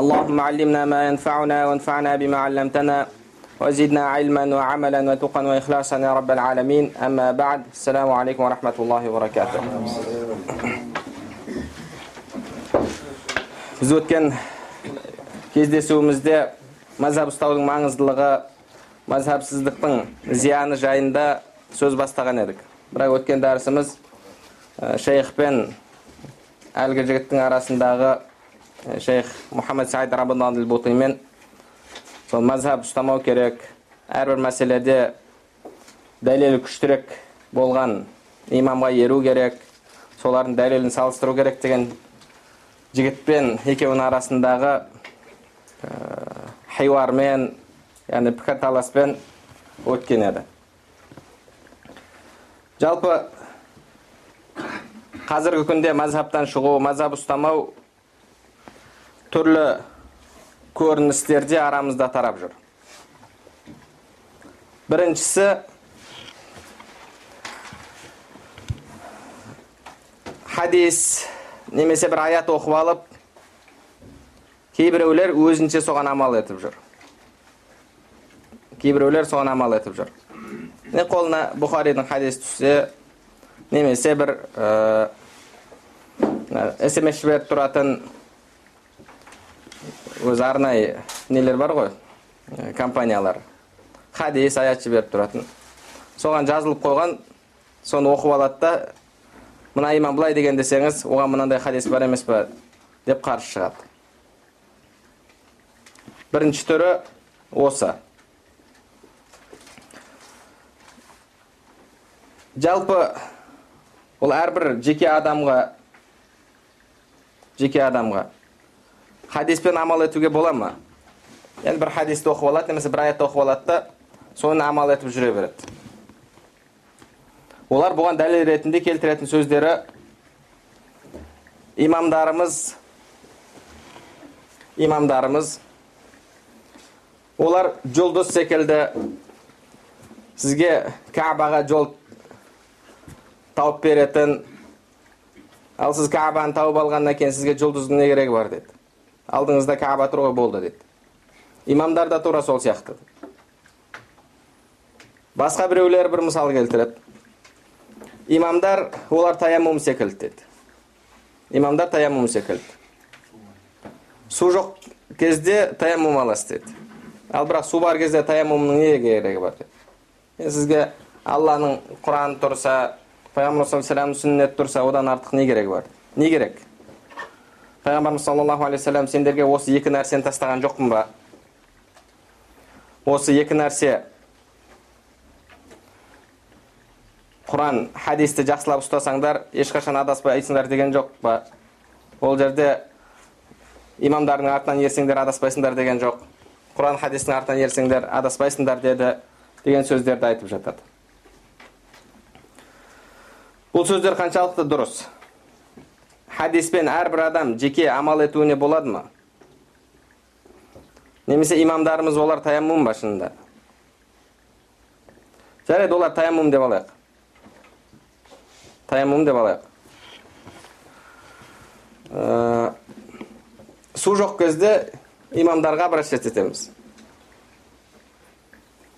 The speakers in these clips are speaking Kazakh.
اللهم علمنا ما ينفعنا وانفعنا بما علمتنا وزدنا علما وعملا وتقا وإخلاصا يا رب العالمين أما بعد السلام عليكم ورحمة الله وبركاته біз өткен кездесуімізде мазхаб ұстаудың маңыздылығы мазхабсыздықтың зияны жайында сөз бастаған едік бірақ өткен дәрісіміз шейх пен әлгі жігіттің арасындағы шейх мұхаммед саид рабадан бутимен сол мазхаб ұстамау керек. Әрбір мәселеде дәлелі күштірек болған имамға еру керек солардың дәлелін салыстыру керек деген жігітпен екеуінің арасындағы ә, хиуармен яғни пікірталаспен өткен еді. Жалпы қазіргі күнде мазхабтан шығу мазхаб ұстамау түрлі көріністерде арамызда тарап жүр біріншісі хадис немесе бір аят оқып алып кейбіреулер өзінше соған амал етіп жүр кейбіреулер соған амал етіп жүр не қолына бұхаридің хадис түссе немесе бір ә, смс жіберіп тұратын өзі арнайы нелер бар ғой компаниялар хадис аят жіберіп тұратын соған жазылып қойған соны оқып алады да мына имам былай деген десеңіз оған мынандай хадис бар емес па деп қарсы шығады бірінші түрі осы жалпы ол әрбір жеке адамға жеке адамға хадиспен амал етуге бола ма енді бір хадисті оқып алады немесе бір аятты оқып алады да соны амал етіп жүре береді олар бұған дәлел ретінде келтіретін сөздері имамдарымыз имамдарымыз олар жұлдыз секілді сізге кәбаға жол тауып беретін ал сіз кәбаны тауып алғаннан кейін сізге жұлдыздың не керегі бар деді алдыңызда кәба тұр ғой болды деді. Имамдар да тура сол сияқты. Басқа біреулер бір мысал келтіреді. Имамдар олар таяммум секілді деді. Имамдар таяммум секілді. Су жоқ кезде таяммум аласыз деді. Ал бірақ су бар кезде таяммумның не керегі бар деді. Сізге алланың құраны тұрса пайғамбар саллаллаху сүннет тұрса одан артық не керек бар? Не керек? Пайғамбарымыз саллаллаху алейхи вассалам сендерге осы екі нәрсені тастаған жоқпын ба? Осы екі нәрсе құран хадисті жақсылап ұстасаңдар ешқашан адаспайсыңдар деген жоқ па? Ол жерде имамдардың артынан ерсеңдер адаспайсыңдар деген жоқ. Құран хадистің артынан ерсеңдер адаспайсыңдар деді деген сөздерді айтып жатады. Бұл сөздер қаншалықты дұрыс? Хадиспен әрбір адам жеке амал етуіне болады ма немесе имамдарымыз олар таяммум ба шынында жарайды олар таяммум деп алайық таяммум деп алайық су жоқ кезде имамдарға обращаться етеміз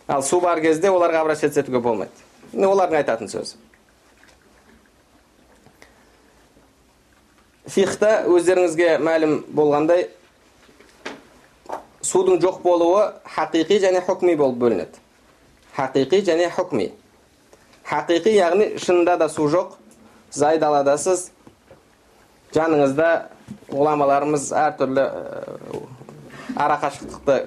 ал су бар кезде оларға обращаться етуге болмайды олардың айтатын сөзі фихта өздеріңізге мәлім болғандай судың жоқ болуы хақиқи және хукми болып бөлінеді. Хақиқи және хукми. Хақиқи яғни шынында да су жоқ сіз айдаладасыз жаныңызда ғұламаларымыз әртүрлі ара қашықтықты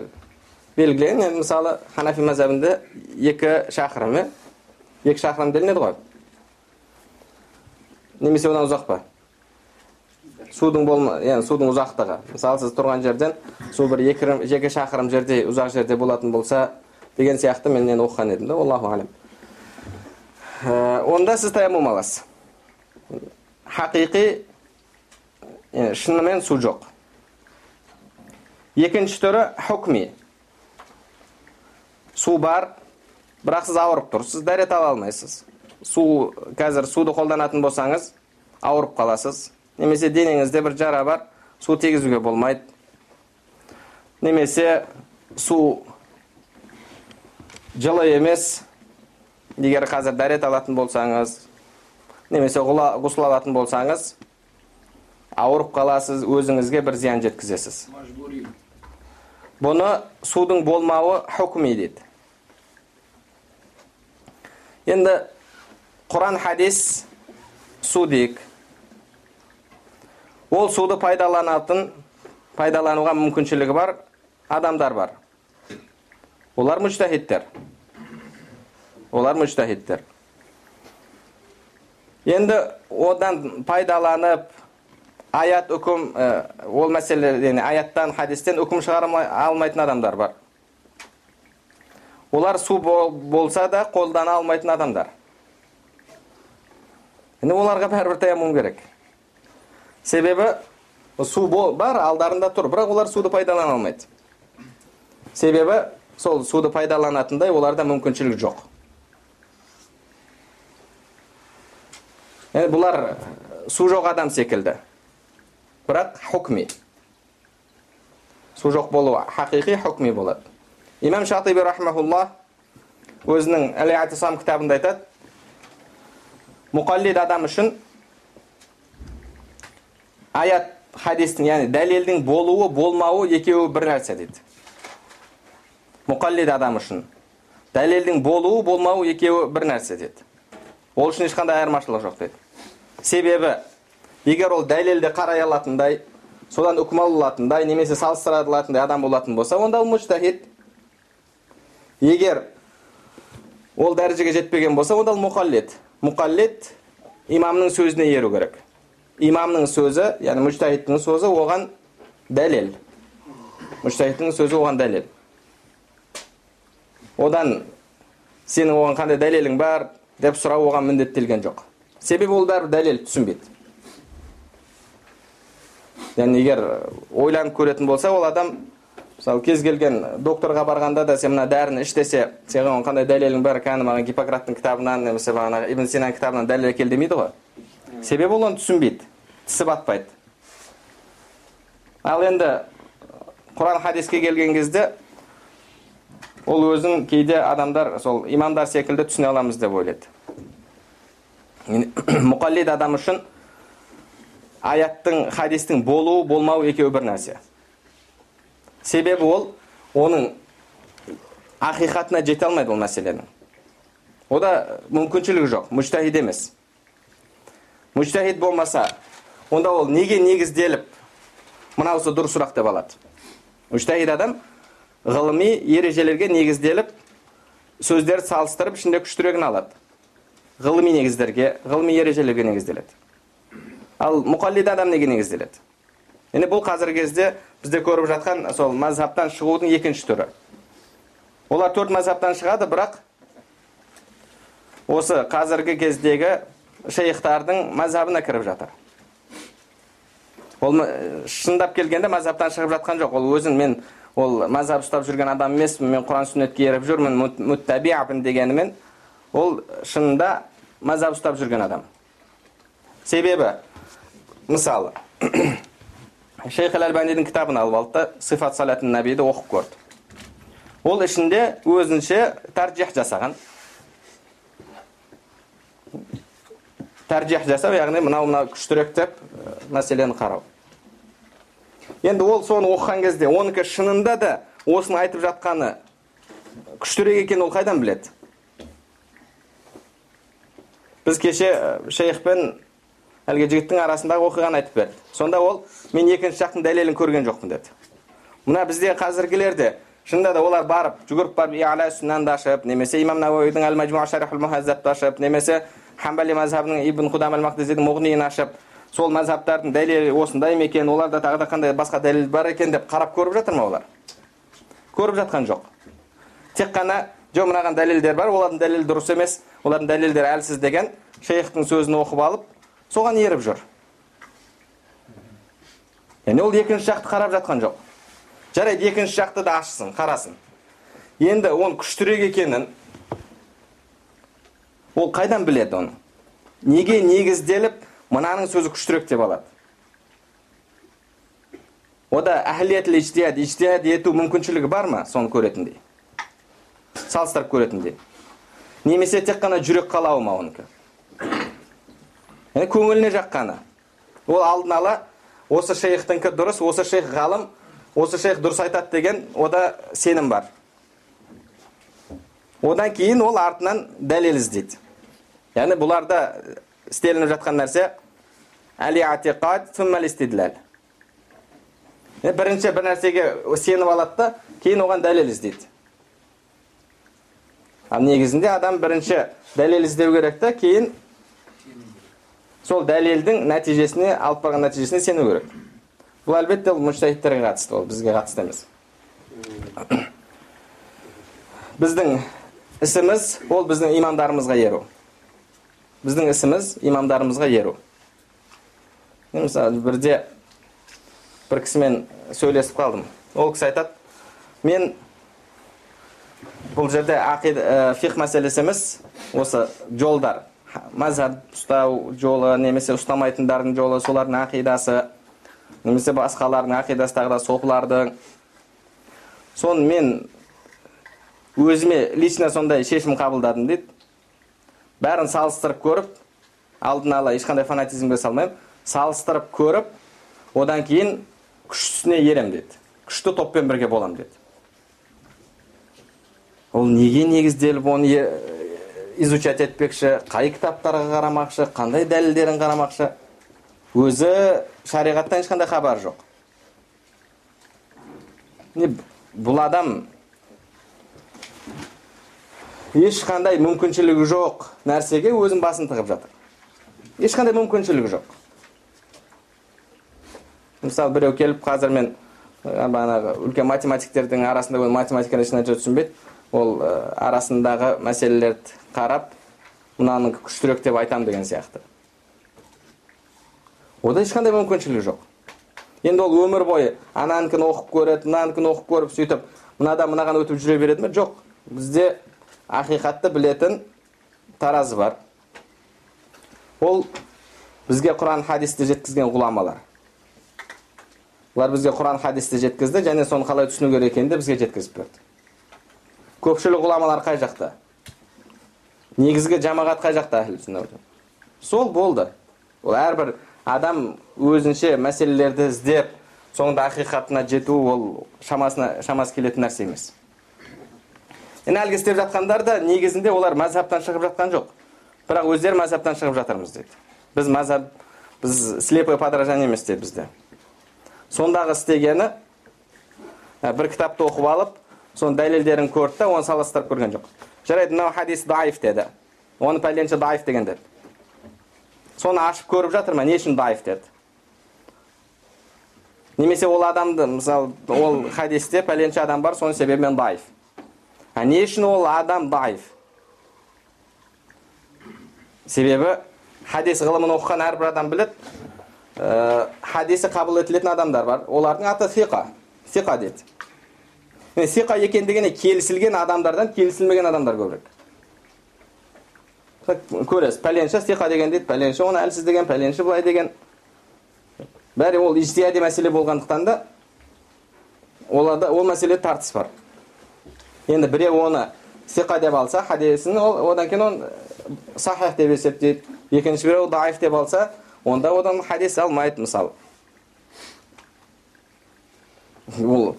белгілеген. Мысалы ханафи мазhabында екі шақырым иә екі шақырым делінеді ғой. Немесе одан ұзақ па? Судың болма яғни судың ұзақтығы. Мысалы сіз тұрған жерден су бір екі жеке шақырым жерде ұзақ жерде болатын болса деген сияқты мен енді оқыған едім да аллаху алем онда сіз таяммум аласыз хақиқи шынымен су жоқ. Екінші түрі хукми. Су бар бірақ сіз ауырып тұрсыз дәрет ала алмайсыз. Су қазір суды қолданатын болсаңыз ауырып қаласыз. Немесе денеңізде бір жара бар су тигізуге болмайды. Немесе су жылы емес егер қазір дәрет алатын болсаңыз немесе ғұсыл алатын болсаңыз ауырып қаласыз өзіңізге бір зиян жеткізесіз. Бұны судың болмауы хукми дейді. Енді құран хадис су дейік ол суды пайдаланатын пайдалануға мүмкіншілігі бар адамдар бар. Олар мүжтахидтер олар мүжтахидтер енді одан пайдаланып аят үкім ол мәселе яғни аяттан хадистен үкім шығара алмайтын адамдар бар. Олар су болса да қолдана алмайтын адамдар. Енді оларға бәрібір таяммум керек. Себебі су бар алдарында тұр. Бірақ олар суды пайдалана алмайды. Себебі сол суды пайдаланатындай оларда мүмкіншілік жоқ. Бұлар су жоқ адам секілді. Бірақ хукми. Су жоқ болуы хақиқи хукми болады. Имам шатиби рахмаулла өзінің кітабында айтады. Мұқаллид адам үшін аят хадистің яғни дәлелдің болуы болмауы екеуі бір нәрсе дейді. Мұқаллид адам үшін. Дәлелдің болуы болмауы екеуі бір нәрсе дейді. Ол үшін ешқандай айырмашылық жоқ дейді. Себебі егер ол дәлелді қарай алатындай содан үкім ала алатындай немесе салыстыра алатындай адам болатын болса онда ол муштахид егер ол дәрежеге жетпеген болса онда ол мұқаллид. Мұқаллид имамның сөзіне еру керек. Имамның сөзі яғни мүжтахидтің сөзі оған дәлел мүжтахидтің сөзі оған дәлел одан сенің оған қандай дәлелің бар деп сұрау оған міндеттелген жоқ себебі ол бәрібір дәлел түсінбейді яғни егер ойланып көретін болса ол адам мысалы кез келген докторға барғанда да сен мына дәріні іш десе оған қандай дәлелің бар кәні маған гиппократтың кітабынан немесе бағанағы ибн синаның кітабынан дәлел әкел демейді ғой себебі ол оны түсінбейді тісі батпайды. Ал енді құран хадиске келген кезде ол өзін кейде адамдар сол имамдар секілді түсіне аламыз деп ойлайды. Мұқаллид адам үшін аяттың хадистің болуы болмауы екеуі бір нәрсе. Себебі ол оның ақиқатына жете алмайды ол мәселенің. Ода мүмкіншілігі жоқ мүжтахид емес. Мүжтахид болмаса онда ол неге негізделіп мынаусы дұрыс сұрақ деп алады. Мүжтахид адам ғылыми ережелерге негізделіп сөздерді салыстырып ішінде күштірегін алады. Ғылыми негіздерге ғылыми ережелерге негізделеді. Ал мұқаллид адам неге негізделеді? Енді бұл қазіргі кезде бізде көріп жатқан сол мазхабтан шығудың екінші түрі. Олар төрт мазхабтан шығады бірақ осы қазіргі кездегі шейхтардың мазхабына кіріп жатыр. Ол шындап келгенде мазхабтан шығып жатқан жоқ. Ол өзін мен ол мазхаб ұстап жүрген адам емеспін мен құран сүннетке еріп жүрмін муттабиапын дегенімен ол шынында мазхаб ұстап жүрген адам. Себебі мысалы шейх әл әлбанидің кітабын алып алды да сифат салатын нәбиді оқып көрді. Ол ішінде өзінше тәржих жасаған. Тәржих жасау яғни мынау мынау күштірек деп мәселені қарау. Енді ол соны оқыған кезде оныкі шынында да осыны айтып жатқаны күштірек екенін ол қайдан біледі? Біз кеше шейхпен әлгі жігіттің арасындағы оқиғаны айтып берді. Сонда ол мен екінші жақтың дәлелін көрген жоқпын деді. Мына бізде қазіргілер де шынында да олар барып жүгіріп барып сүннанды ашып немесе имам мухаззабты ашып немесе хамбали мазхабының ибн худам әл мақдизидің мұғниін ашып сол мазхабтардың дәлелі осындай ма екен оларда тағы да қандай басқа дәлел бар екен деп қарап көріп жатыр ма олар? Көріп жатқан жоқ. Тек қана жоқ мынаған дәлелдер бар олардың дәлелі дұрыс емес олардың дәлелдері әлсіз деген шейхтің сөзін оқып алып соған еріп жүр. Яғни ол екінші жақты қарап жатқан жоқ. Жарайды екінші жақты да ашсын қарасын. Енді оның күштірек екенін ол қайдан біледі оны? Неге негізделіп мынаның сөзі күштірек деп алады? Ода ижтихад ету мүмкіншілігі бар ма соны көретіндей? Салыстырып көретіндей? Немесе тек қана жүрек қалауы ма онікі көңіліне жаққаны. Ол алдын ала осы шейхтікі дұрыс осы шейх ғалым осы шейх дұрыс айтады деген ода сенім бар. Одан кейін ол артынан дәлел іздейді. Яғни бұларда істелініп жатқан нәрсе бірінші бір нәрсеге сеніп алады да кейін оған дәлел іздейді ал негізінде адам бірінші дәлел іздеу керек та кейін сол дәлелдің нәтижесіне алып барған нәтижесіне сену керек бұл әлбетте ол мүжтахидтерге қатысты ол бізге қатысты емес біздің ісіміз ол біздің имамдарымызға еру біздің ісіміз имамдарымызға еру. Мысалы бірде бір кісімен сөйлесіп қалдым. Ол кісі айтады мен бұл жерде ақид ә, фих мәселесі емес осы жолдар мазхаб ұстау жолы немесе ұстамайтындардың жолы солардың ақидасы немесе басқалардың ақидасы тағы да сопылардың соны мен өзіме лично сондай шешім қабылдадым дейді. Бәрін салыстырып көріп алдын ала ешқандай фанатизмге салмаймын салыстырып көріп одан кейін күштісіне ерем деді. Күшті топпен бірге болам деді. Ол неге негізделіп оны изучать етпекші қай кітаптарға қарамақшы қандай дәлелдерін қарамақшы? Өзі шариғаттан ешқандай хабар жоқ. Бұл адам ешқандай мүмкіншілігі жоқ нәрсеге өзін басын тығып жатыр. Ешқандай мүмкіншілігі жоқ. Мысалы біреу келіп қазір мен бағанағы үлкен математиктердің арасында математиканы ешнәрсе түсінбейді. Ол арасындағы мәселелерді қарап мынаның күштірек деп айтамын деген сияқты. Ода ешқандай мүмкіншілігі жоқ. Енді ол өмір бойы ананікін оқып көреді мынанікін оқып көріп сөйтіп мынадан мынаған өтіп жүре береді ме? Жоқ. Бізде ақиқатты білетін таразы бар ол бізге құран хадисті жеткізген ғұламалар олар бізге құран хадисті жеткізді және соны қалай түсіну керек екенін бізге жеткізіп берді көпшілік ғұламалар қай жақта негізгі жамағат қай жақта сол болды ол әрбір адам өзінше мәселелерді іздеп соңында ақиқатына жету ол шамасына шамасы келетін нәрсе емес енді әлгі істеп жатқандар да негізінде олар мазхабтан шығып жатқан жоқ. Бірақ өздері мазхабтан шығып жатырмыз деді біз мазхаб біз слепое подражание емес деді бізде. Сондағы істегені бір кітапты оқып алып соның дәлелдерін көрді да оны салыстырып көрген жоқ. Жарайды мынау хадис даиф деді. Оны пәленше даиф деген деді. Соны ашып көріп жатыр ма? Не үшін даиф деді? Немесе ол адамды мысалы ол хадисте пәленше адам бар соның себебімен даиф. А не үшін ол адам даиф себебі хадис ғылымын оқыған әрбір адам біледі. Ә, хадисі қабыл етілетін адамдар бар. Олардың аты сиқа сиқа деді сиқа екендігіне келісілген адамдардан келісілмеген адамдар көбірек көресіз пәленші сиқа деген дейді. Пәленші оны әлсіз деген пәленші былай деген. Бәрі ол ижтияди мәселе болғандықтан да оларда ол мәселеде тартыс бар. Енді біреу оны сиқа деп алса хадисін ол одан кейін оны сахих деп есептейді екінші біреу даиф деп алса онда одан хадис алмайды мысалы ол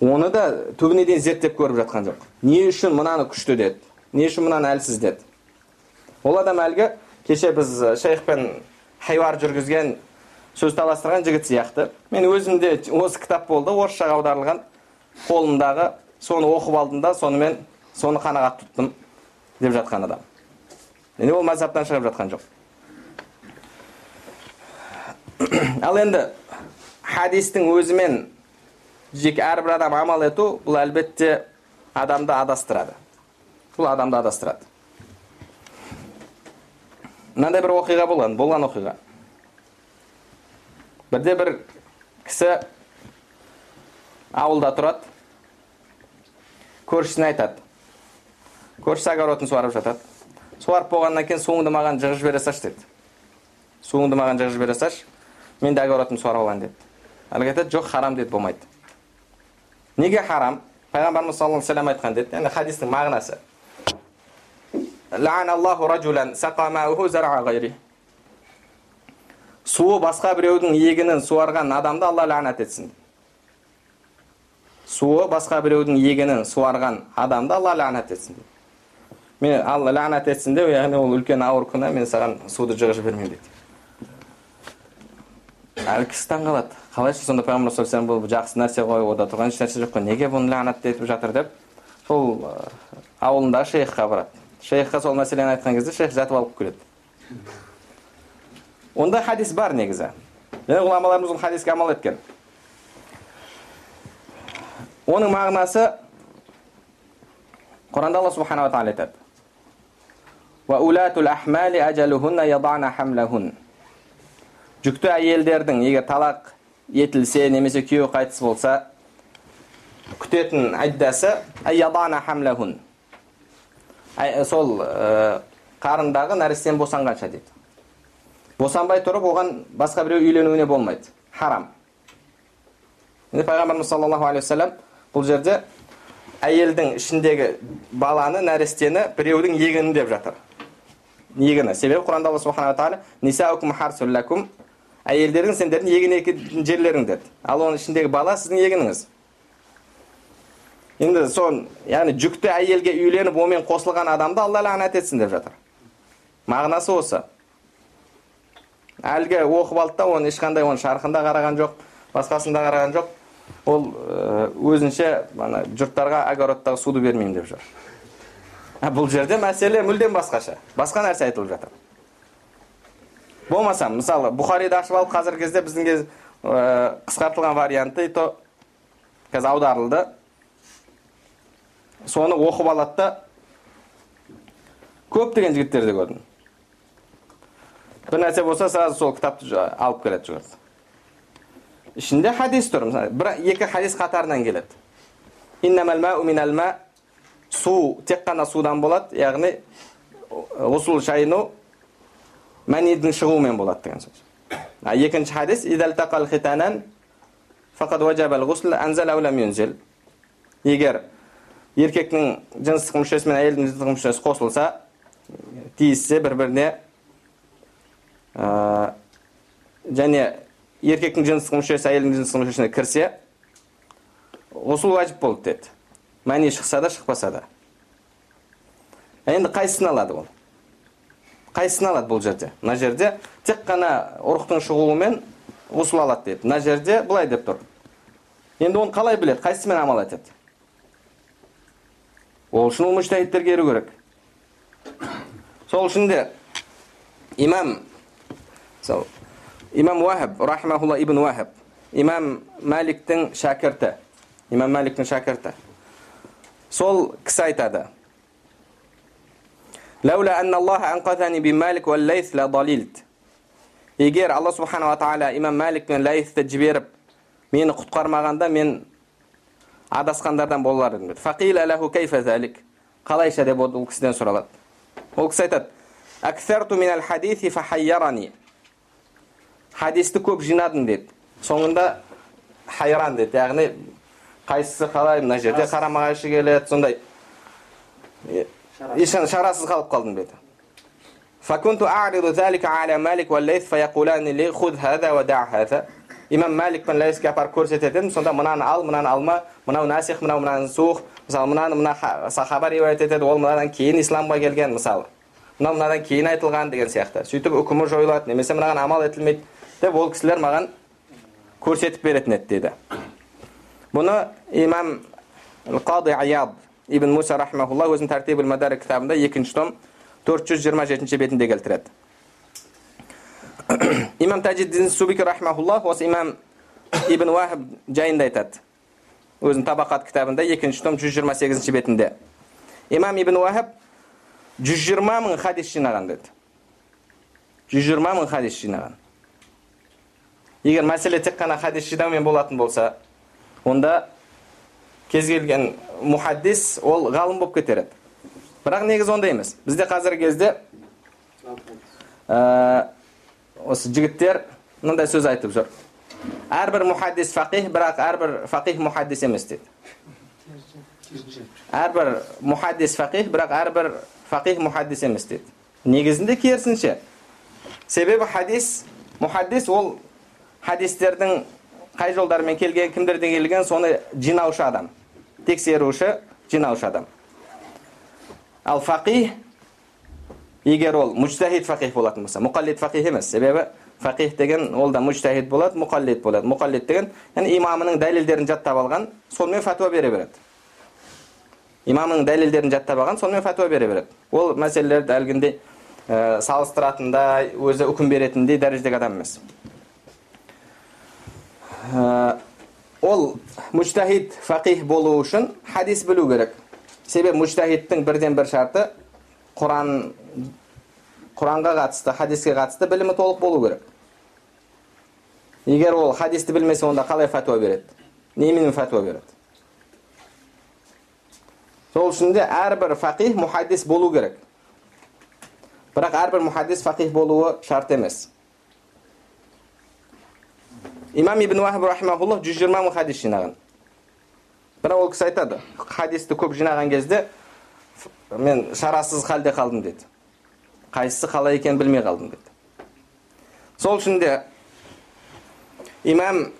оны да түбіне дейін зерттеп көріп жатқан жоқ не үшін мынаны күшті деді не үшін мынаны әлсіз деді ол адам әлгі кеше біз шейхпен хайуар жүргізген сөз таластырған жігіт сияқты мен өзімде осы кітап болды орысшаға аударылған қолымдағы соны оқып алдым да сонымен соны қанағат тұттым деп жатқан адам. Енді ол мазхабтан шығып жатқан жоқ. Ал енді хадистің өзімен жеке әрбір адам амал ету бұл әлбетте адамды адастырады. Бұл адамды адастырады. Мынандай бір оқиға болған болған оқиға. Бірде бір кісі ауылда тұрады. Көршісіне айтады. Көршісі огородын суарып жатады. Суарып болғаннан кейін суыңды маған жығып жібере салшы деді. Суыңды маған жығып жібере салшы мен де огородымды суарып алайын деді. Әлгі айтады жоқ харам деді болмайды. Неге харам? Пайғамбарымыз саллаллаху алейхи вассалам айтқан деді. Яғни хадистің мағынасы. Суы басқа біреудің егінін суарған адамды алла ләнат етсін суы басқа біреудің егінін суарған адамды алла ләнат етсін мен алла ләнат етсін деп яғни ол үлкен ауыр күнә мен саған суды жығып жібермеймін дейді әлгі кісі таңқалады қалайша сонда пайғамбар саллаллаху бұл жақсы нәрсе ғой ода тұрған ешнәрсе жоқ қой неге бұны ләнат етіп жатыр деп сол ауылындағы шейхқа барады шейхқа сол мәселені айтқан кезде шейх жатып алып келеді ондай хадис бар негізі және ғұламаларымыз ол хадиске амал еткен оның мағынасы құранда алла субханала тағала айтады. Жүкті әйелдердің егер талақ етілсе немесе күйеуі қайтыс болса күтетін айдасы сол қарындағы нәрестеден босанғанша дейді. Босанбай тұрып оған басқа біреу үйленуіне болмайды. Харам. Енді пайғамбарымыз саллаллаху алейхи уассалам бұл жерде әйелдің ішіндегі баланы нәрестені біреудің егіні деп жатыр. Егіні. Себебі құранда алла субханала тағала әйелдерің сендердің егін жерлерің деді. Ал оның ішіндегі бала сіздің егініңіз. Енді сон яғни жүкті әйелге үйленіп онымен қосылған адамды алла лағнат етсін деп жатыр. Мағынасы осы. Әлгі оқып алды да оны ешқандай оның шарқында қараған жоқ басқасында қараған жоқ. Ол өзінше ана жұрттарға огородтағы суды бермеймін деп жүр. Бұл жерде мәселе мүлдем басқаша. Басқа нәрсе айтылып жатыр. Болмаса мысалы бұхариді ашып алып қазіргі кезде біздің кез қысқартылған варианты то қазір аударылды. Соны оқып алады да көптеген жігіттерді көрдім. Бір нәрсе болса сразу сол кітапты алып келеді жүгіріп ішінде хадис тұр мысалы бір екі хадис қатарынан келеді су тек қана судан болады яғни ғұсыл шайыну мәнидің шығуымен болады деген сөз екінші хадис егер еркектің жыныстық мүшесі мен әйелдің жыныстық мүшесі қосылса тиіссе бір біріне және еркектің жыныстық мүшесі әйелдің жыныстық мүшесіне кірсе ғұсыл уәжіп болды деді. Мәни шықса да шықпаса да. Енді қайсысын алады ол? Қайсысын алады бұл жерде? Мына жерде тек қана ұрықтың шығуымен ғұсыл алады деді. Мына жерде былай деп тұр. Енді оны қалай біледі? Қайсысымен амал етеді ол үшін ол еру керек. Сол үшін де имам сол имам уахаб рахимахулла ибн уахаб имам мәликтің шәкірті имам мәликтің шәкірті сол кісі айтады егер алла субханала тағала имам мәлик пен ләйсті жіберіп мені құтқармағанда мен адасқандардан болар едім деді қалайша деп ол кісіден сұралады ол кісі айтады хадисті көп жинадым деді соңында хайран деді яғни қайсысы қалай мына жерде қарама қайшы келеді сондай шарасыз қалып қалдым деді имам мәлик пен ләйске апарып көрсететін едім сонда мынаны ал мынаны алма мынау насих мынау мынаны сух мысалы мынаны мына сахаба риуаят етеді ол мынадан кейін исламға келген мысалы мынау мынадан кейін айтылған деген сияқты сөйтіп үкімі жойылады немесе мынаған амал етілмейді деп ол кісілер маған көрсетіп беретін еді дейді бұны имам қады аяд ибн муса рахмаулла өзінің тәртибул мадарик кітабында екінші том төрт жүз жиырма жетінші бетінде келтіреді имам тажиддин субики рахмаулла осы имам ибн уахиб жайында айтады өзінің табақат кітабында екінші том жүз жиырма сегізінші бетінде имам ибн уахаб жүз жиырма мың хадис жинаған деді жүз жиырма мың хадис жинаған егер мәселе тек қана хадис жинаумен болатын болса онда кез келген мұхаддис ол ғалым болып кетер еді бірақ негізі ондай емес. Бізде қазіргі кезде ә, осы жігіттер мынандай сөз айтып жүр. Әрбір мұхаддис фақих бірақ әрбір фақих мұхаддис емес дейді. Әрбір мұхаддис фақих бірақ әрбір фақих мұхаддис емес дейді. Негізінде керісінше себебі хадис мұхаддис ол хадистердің қай жолдармен келген кімдерден келген соны жинаушы адам тексеруші жинаушы адам ал фақих егер ол мужтахид фақих болатын болса мұқаллид фақих емес себебі фақих деген ол да мужтахид болады мұқаллид болады мұқаллид деген яғни имамының дәлелдерін жаттап алған сонымен фәтуа бере береді имамның дәлелдерін жаттап алған сонымен фәтуа бере береді ол мәселелерді әлгіндей ә, салыстыратындай өзі үкім беретіндей дәрежедегі адам емес ол мужтахид фақих болу үшін хадис білу керек. Себебі мужтахидтің бірден бір шарты құран құранға қатысты хадиске қатысты білімі толық болу керек. Егер ол хадисті білмесе онда қалай фәтуа береді? Немен фәтуа береді? Сол үшін де әрбір фақих мұхаддис болу керек. Бірақ әрбір мұхаддис фақих болуы шарт емес. Имам ибн уахаб рахимахуллах жүз жиырма мың хадис жинаған бірақ ол кісі айтады хадисті көп жинаған кезде мен шарасыз халде қалдым деді қайсысы қалай екенін білмей қалдым деді сол үшін де имам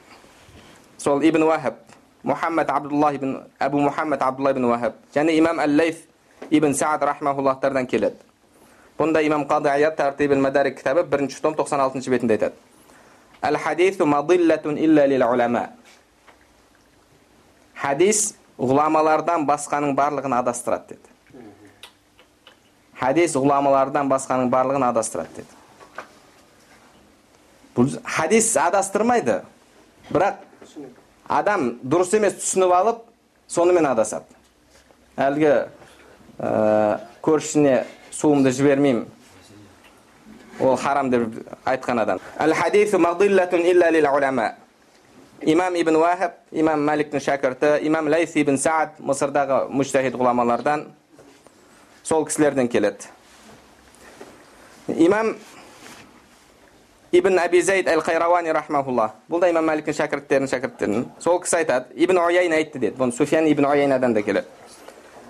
сол ибн уахаб мұхаммад абдулла ибн әбу мұхаммад абдулла ибн уахаб және имам әл лейф ибн саад рахмауллахтардан келеді бұнда имам қады аят кітабы бірінші том тоқсан алтыншы бетінде айтады әл хадису мадиллатун илля лил улама хадис ғұламалардан басқаның барлығын адастырады деді. Хадис ғұламалардан басқаның барлығын адастырады деді. Бұл хадис адастырмайды. Бірақ адам дұрыс емес түсініп алып сонымен адасады. Әлгі ә, суымды жібермеймін. Ол харам деп айтқан адам имам ибн уахаб имам мәликтің шәкірті имам лайс ибн саад мысырдағы мүжтахид ғұламалардан сол кісілерден келеді. Имам ибн әби зайд әл қайрауани рахмаулла бұл да имам мәликтің шәкірттерінің шәкірттерінің. Сол кісі айтады ибн уяйна айтты деді. Бұны суфиян ибн уяйнадан да келеді.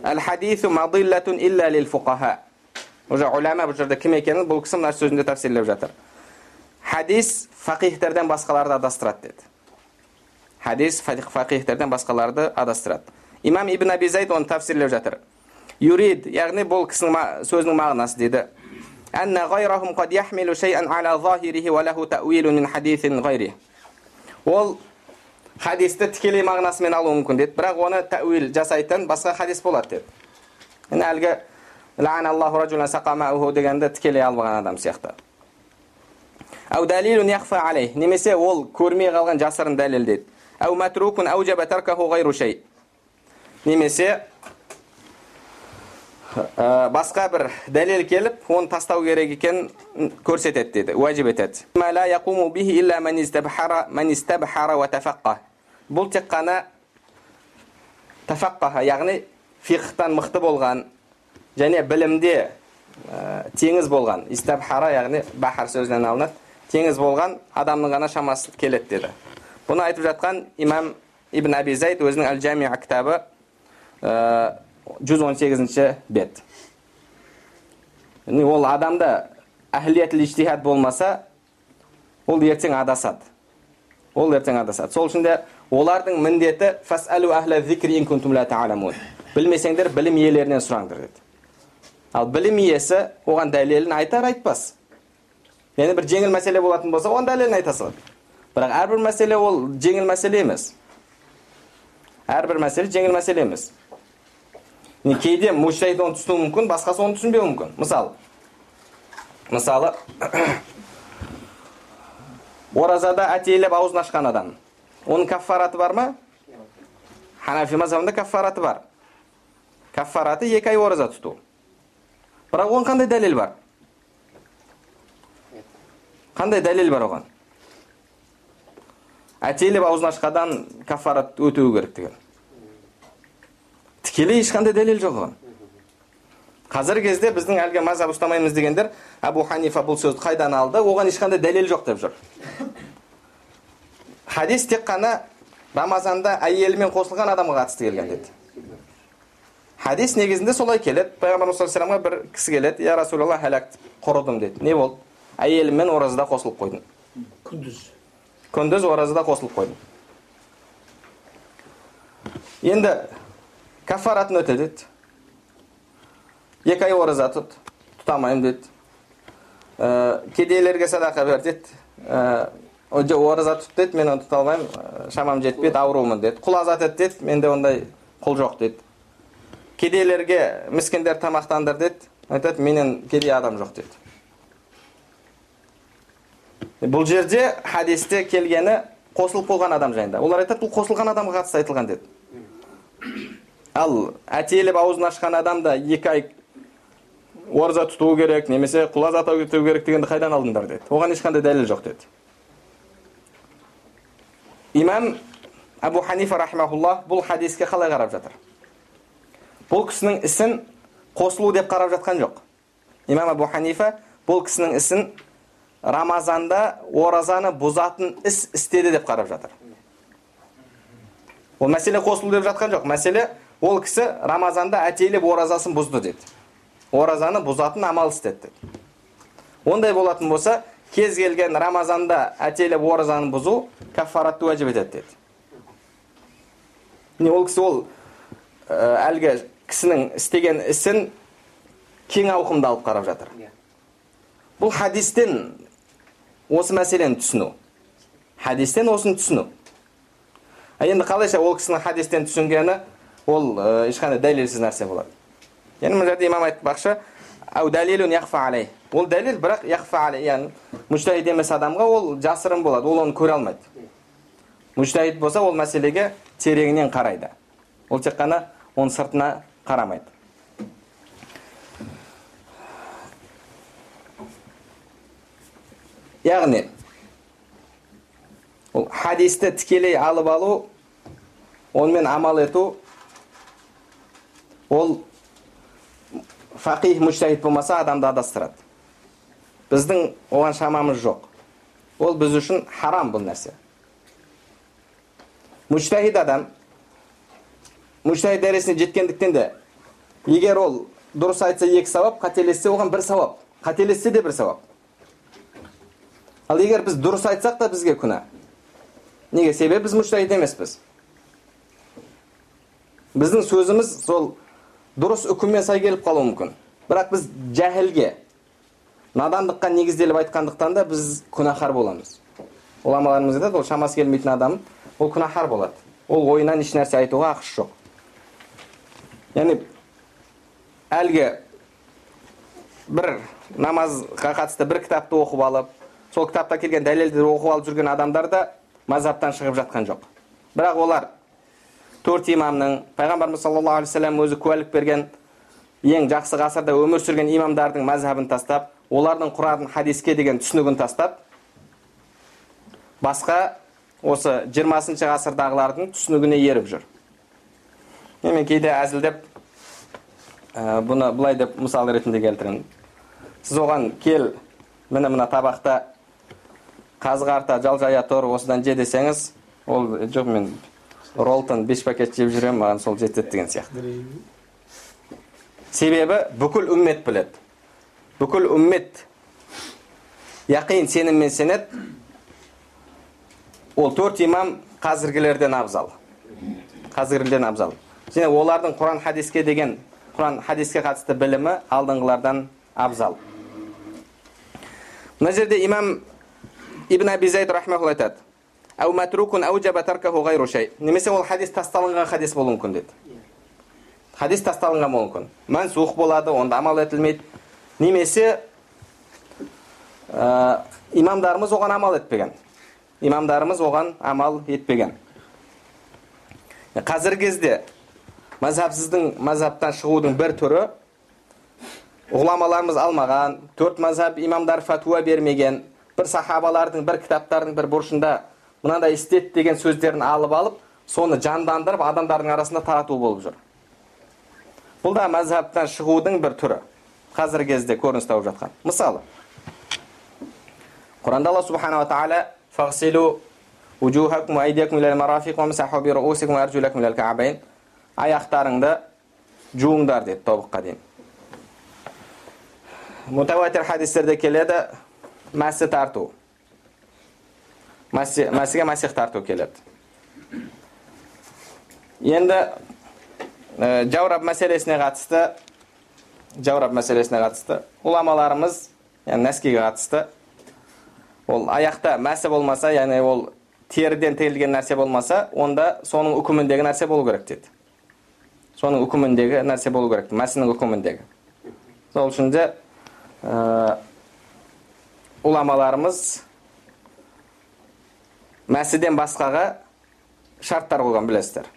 Әл хадису мадиллатун илля лил фуқаха уже уляма бұл жерде кім екенін бұл кісі мына сөзінде тәпсірлеп жатыр. Хадис фақихтерден басқаларды адастырады деді хадис фақихтерден басқаларды адастырады имам ибн әби зайд оны тәпсірлеп жатыр. Юрид яғни бұл кісінің сөзінің мағынасы дейді ол хадисті тікелей мағынасымен алуы мүмкін деді бірақ оны тәуил жасайтын басқа хадис болады деді енді әлгі дегенді тікелей алған адам сияқты немесе ол көрмей қалған жасырын дәлел дейді немесе ә, басқа бір дәлел келіп оны тастау керек екенін көрсетеді дейді уәжіп етеді бұл тек қана тафаққаха яғни фиқхтан мықты болған және білімде ә, теңіз болған истабхара яғни бахар сөзінен алынады. Теңіз болған адамның ғана шамасы келеді деді. Бұны айтып жатқан имам ибн әби зайд өзінің әл жамиа кітабы ә, жүз он сегізінші бет. Ол адамда әхлиетіл иштихад болмаса ол ертең адасады. Ол ертең адасады. Сол үшін де олардың міндеті білмесеңдер білім иелерінен сұраңдар деді. Ал білім иесі оған дәлелін айтар айтпас. Енді бір жеңіл мәселе болатын болса оған дәлелін айта салады. Бірақ әрбір мәселе ол жеңіл мәселе емес. Әрбір мәселе жеңіл мәселе емес. Кейде мужтахид оны түсінуі мүмкін басқасы оны түсінбеуі мүмкін. Мысалы мысалы оразада әтейлеп аузын ашқан адам. Оның каффараты бар ма? Ханафи мазхабында каффараты бар. Каффараты екі ай ораза тұту. Бірақ оған қандай дәлел бар? қандай дәлел бар оған? Әтейлеп аузын ашқандан каффарат өтеу керек деген. Тікелей ешқандай дәлел жоқ оған. Қазіргі кезде біздің әлгі мазхаб ұстамаймыз дегендер әбу ханифа бұл сөзді қайдан алды? Оған ешқандай дәлел жоқ деп жүр. Хадис тек қана рамазанда әйелімен қосылған адамға қатысты келген деді. Хадис негізінде солай келеді пайғамбарымыз саллаллаху бір кісі келеді я расулалла хәләк құрыдым дейді не болды әйеліммен оразада қосылып қойдым күндіз күндіз оразада қосылып қойдым енді кафаратын өте деді екі ай ораза тұт тұта алмаймын деді ә, кедейлерге садақа бер деді ә, ораза тұт деді мен оны тұта алмаймын шамам жетпейді аурумын деді құл азат ет деді менде ондай құл жоқ деді кедейлерге міскендер тамақтандыр деді. Айтады менен кедей адам жоқ деді. Бұл жерде хадисте келгені қосылып болған адам жайында. Олар айтады бұл қосылған адамға қатысты айтылған деді. Ал әтеліп аузын ашқан адам да екі ай ораза тұту керек немесе құл азат ету керек дегенді қайдан алдыңдар деді. Оған ешқандай дәлел жоқ деді. Имам әбу ханифа рахимахулла бұл хадиске қалай қарап жатыр? Бұл кісінің ісін қосылу деп қарап жатқан жоқ. Имам әбу ханифа бұл кісінің ісін рамазанда оразаны бұзатын іс істеді деп қарап жатыр. Ол мәселе қосылу деп жатқан жоқ. Мәселе ол кісі рамазанда әтейлеп оразасын бұзды деді. Оразаны бұзатын амал істеді деді. Ондай болатын болса кез келген рамазанда әтелеп оразаны бұзу кафаратты уәжіп етеді деді. Міне ол кісі ол ә, әлгі кісінің істеген ісін кең ауқымда алып қарап жатыр. Бұл хадистен осы мәселені түсіну. Хадистен осыны түсіну. А енді қалайша ол кісінің хадистен түсінгені ол ә, ешқандай дәлелсіз нәрсе болады. Яғни мына жерде имам айтпақшы әу дәлелун яхфа алей ол дәлел бірақ яхфа алей яғни мүжтәһид емес адамға ол жасырын болады ол оны көре алмайды. Мүжтәһид болса ол мәселеге тереңінен қарайды. Ол тек қана оның сыртына қарамайды. Яғни ол хадисті тікелей алып алу онымен амал ету ол фақих мүжтәһид болмаса адамды адастырады. Біздің оған шамамыз жоқ. Ол біз үшін харам бұл нәрсе. Мүжтәһид адам мүжтәһид дәресіне жеткендіктен де егер ол дұрыс айтса екі сауап қателессе оған бір сауап. Қателессе де бір сауап. Ал егер біз дұрыс айтсақ та бізге күнә. Неге? Себебі біз мүжтәһид емеспіз. Біздің сөзіміз сол дұрыс үкіммен сай келіп қалуы мүмкін. Бірақ біз жәһілге надандыққа негізделіп айтқандықтан да біз күнәһар боламыз. Ғұламаларымыз айтады ол шамасы келмейтін адам ол күнәһар болады. Ол ойынан еш нәрсе айтуға ақысы жоқ. Яғни әлгі бір намазға қатысты бір кітапты оқып алып сол кітапта келген дәлелді оқып алып жүрген адамдар да мазхабтан шығып жатқан жоқ бірақ олар төрт имамның пайғамбарымыз саллаллаху алейхи вассалам өзі куәлік берген ең жақсы ғасырда өмір сүрген имамдардың мазхабын тастап олардың құран хадиске деген түсінігін тастап басқа осы жиырмасыншы ғасырдағылардың түсінігіне еріп жүр мен кейде әзілдеп ә, бұны былай деп мысал ретінде келтіремін сіз оған кел міне мына табақта қазы қарта жал жая тұр осыдан же десеңіз ол жоқ мен роллтон беш пакет жеп жүремін маған сол жетеді деген сияқты. Себебі бүкіл үммет біледі. Бүкіл үммет яқин сеніммен сенеді. Ол төрт имам қазіргілерден абзал. Қазіргілерден абзал. Және олардың құран хадиске деген құран хадиске қатысты білімі алдыңғылардан абзал. Мына жерде имам ибн аби зайд рахмаулла айтады. Шай немесе ол хадис тасталынған хадис болуы мүмкін деді. Хадис тасталынған болуы мүмкін. Мәнсух болады онда амал етілмейді немесе ә, имамдарымыз оған амал етпеген имамдарымыз оған амал етпеген. Қазіргі кезде мазхабсыздың мазхабтан шығудың бір түрі ғұламаларымыз алмаған төрт мазхаб имамдар фәтуа бермеген бір сахабалардың бір кітаптардың бір бұрышында мынандай істет деген сөздерін алып алып соны жандандырып адамдардың арасында тарату болып жүр бұл да мазхабтан шығудың бір түрі қазіргі кезде көрініс тауып жатқан мысалы құранда алла субханала тағала аяқтарыңды жуыңдар деді тобыққа дейін. Мутауатир хадистерде келеді мәсі тарту. Мәсіге мәсих тарту келеді. Енді ә, жаурап мәселесіне қатысты жаурап мәселесіне қатысты ғұламаларымыз яғни нәскиге қатысты. Ол аяқта мәсі болмаса яғни ол теріден тігілген нәрсе болмаса онда соның үкіміндегі нәрсе болу керек деді. Соның үкіміндегі нәрсе болу керек мәсінің үкіміндегі сол үшін де ә, ғұламаларымыз мәсіден басқаға шарттар қойған білесіздер.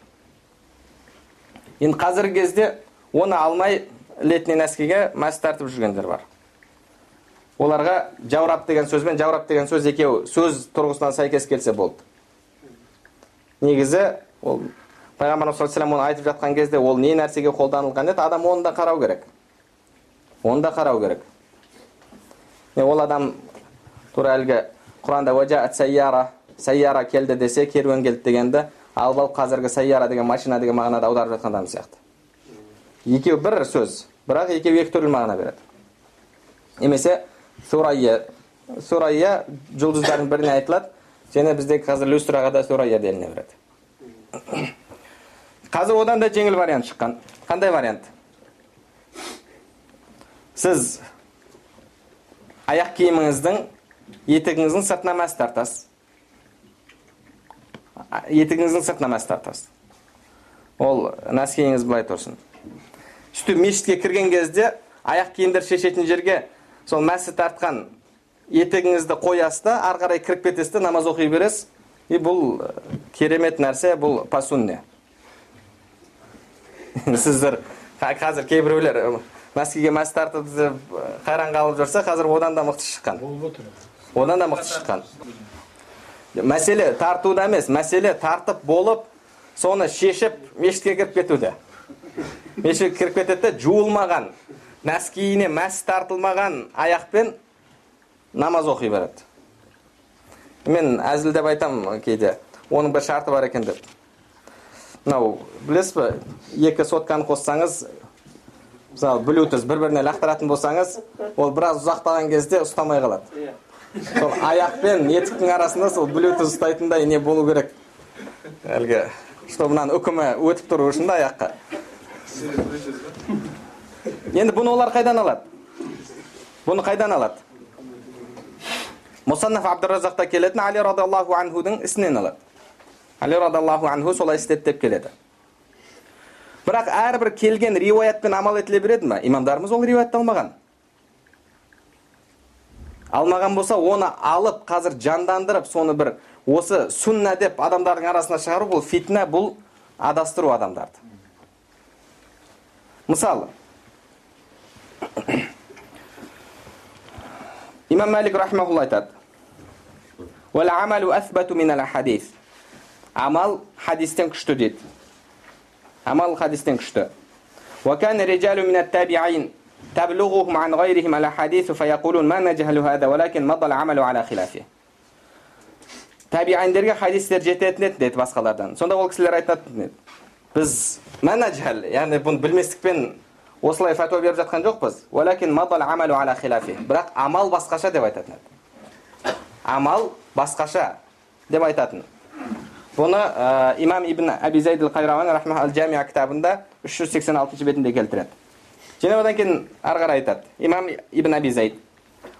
Енді қазіргі кезде оны алмай летний нәскиге мәс тартып жүргендер бар. Оларға жаурап деген сөз бен жаурап деген сөз екеуі сөз тұрғысынан сәйкес келсе болды. Негізі ол пайғамбарымыз саллаллаху оны айтып жатқан кезде ол не нәрсеге қолданылған еді адам оны да қарау керек. Оны да қарау керек. Ол адам тура әлгі құранда сәйяра сәйяра келді десе керуен келді дегенді алып алып қазіргі сәйяра деген машина деген мағынада аударып жатқан адам сияқты. Екеуі бір сөз бірақ екеуі екі түрлі мағына береді. Немесе сурайя сурайя жұлдыздардың біріне айтылады және бізде қазір люстраға да сурайя деліне береді. Қазір одан да жеңіл вариант шыққан. Қандай вариант? Сіз аяқ киіміңіздің етігіңіздің сыртына мәс тартасыз. Етігіңіздің сыртына мәс тартасыз. Ол нәскиіңіз былай тұрсын. Сөйтіп мешітке кірген кезде аяқ киімдер шешетін жерге сол мәсі тартқан етігіңізді қоясыз да ары қарай кіріп кетесіз намаз оқи бересіз. И бұл керемет нәрсе бұл пасунне. сіздер қазір кейбіреулер мәскеуге мәс тартып қайран қалып жүрсе қазір одан да мықты шыққан. Одан да мықты шыққан. Мәселе тартуда емес мәселе тартып болып соны шешіп мешітке кіріп кетуде. Мешітке кіріп кетеді де жуылмаған нәскиіне мәс тартылмаған аяқпен намаз оқи береді. Мен әзілдеп айтамын кейде оның бір шарты бар екен деп. Мынау білесіз ба екі сотканы қоссаңыз мысалы блютуз бір біріне лақтыратын болсаңыз ол біраз ұзақтаған кезде ұстамай қалады. Сол аяқ пен етіктің арасында сол блютуз ұстайтындай не болу керек. Әлгі чтобы мынаның үкімі өтіп тұру үшін да аяққа. Енді бұны олар қайдан алады? Бұны қайдан алады? Мұсаннаф абдуразақта келетін али радиаллаху анхудың ісінен алады. Али радиаллаху анху солай істеді деп келеді бірақ әрбір келген риуаятпен амал етіле береді ма имамдарымыз ол риуаятты алмаған алмаған болса оны алып қазір жандандырып соны бір осы сүнна деп адамдардың арасына шығару бұл фитна бұл адастыру адамдарды мысалы имам мәлик рахмаулла айтады амал хадистен күшті дейді амал хадистен күшті وكان رجال من التابعين تبلغهم عن غيرهم الأحاديث فيقولون ما نجهل هذا ولكن مضى العمل على خلافه табиандерге хадистер жететін еді деді басқалардан сонда ол кісілер айтатын еді біз мәнәжхәл яғни бұны білместікпен осылай фәтуа беріп жатқан жоқпыз бірақ амал басқаша деп айтатын еді амал басқаша деп айтатын бұны ә, имам ибн әби зайд ал жамия кітабында үш жүз сексен алтыншы бетінде келтіреді және одан кейін ары қарай айтады имам ибн әби зайд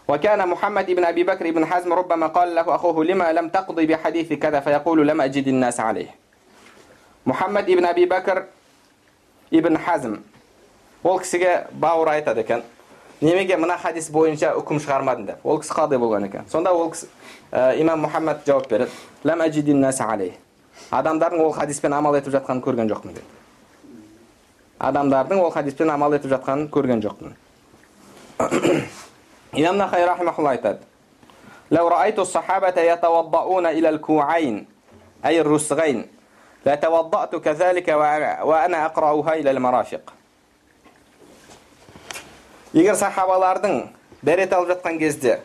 وكان محمد ابن أبي بكر ابن حزم ربما قال له أخوه لما لم تقضي بحديث كذا فيقول لم أجد الناس عليه محمد ابن أبي بكر ибн хазм ол кісіге бауыр айтады екен немеге мына хадис бойынша үкім шығармадың деп ол кісі қади болған екен сонда ол кісі ә, имам мұхаммад жауап береді адамдардың ол хадиспен амал етіп жатқанын көрген жоқпын деді адамдардың ол хадиспен амал етіп жатқанын көрген жоқпын имам нахаи рахимахулла айтады لو رأيت الصحابة يتوضؤون إلى الكوعين أي الرسغين لتوضأت كذلك وأنا أقرأها إلى المرافق егер сахабалардың дәрет алып жатқан кезде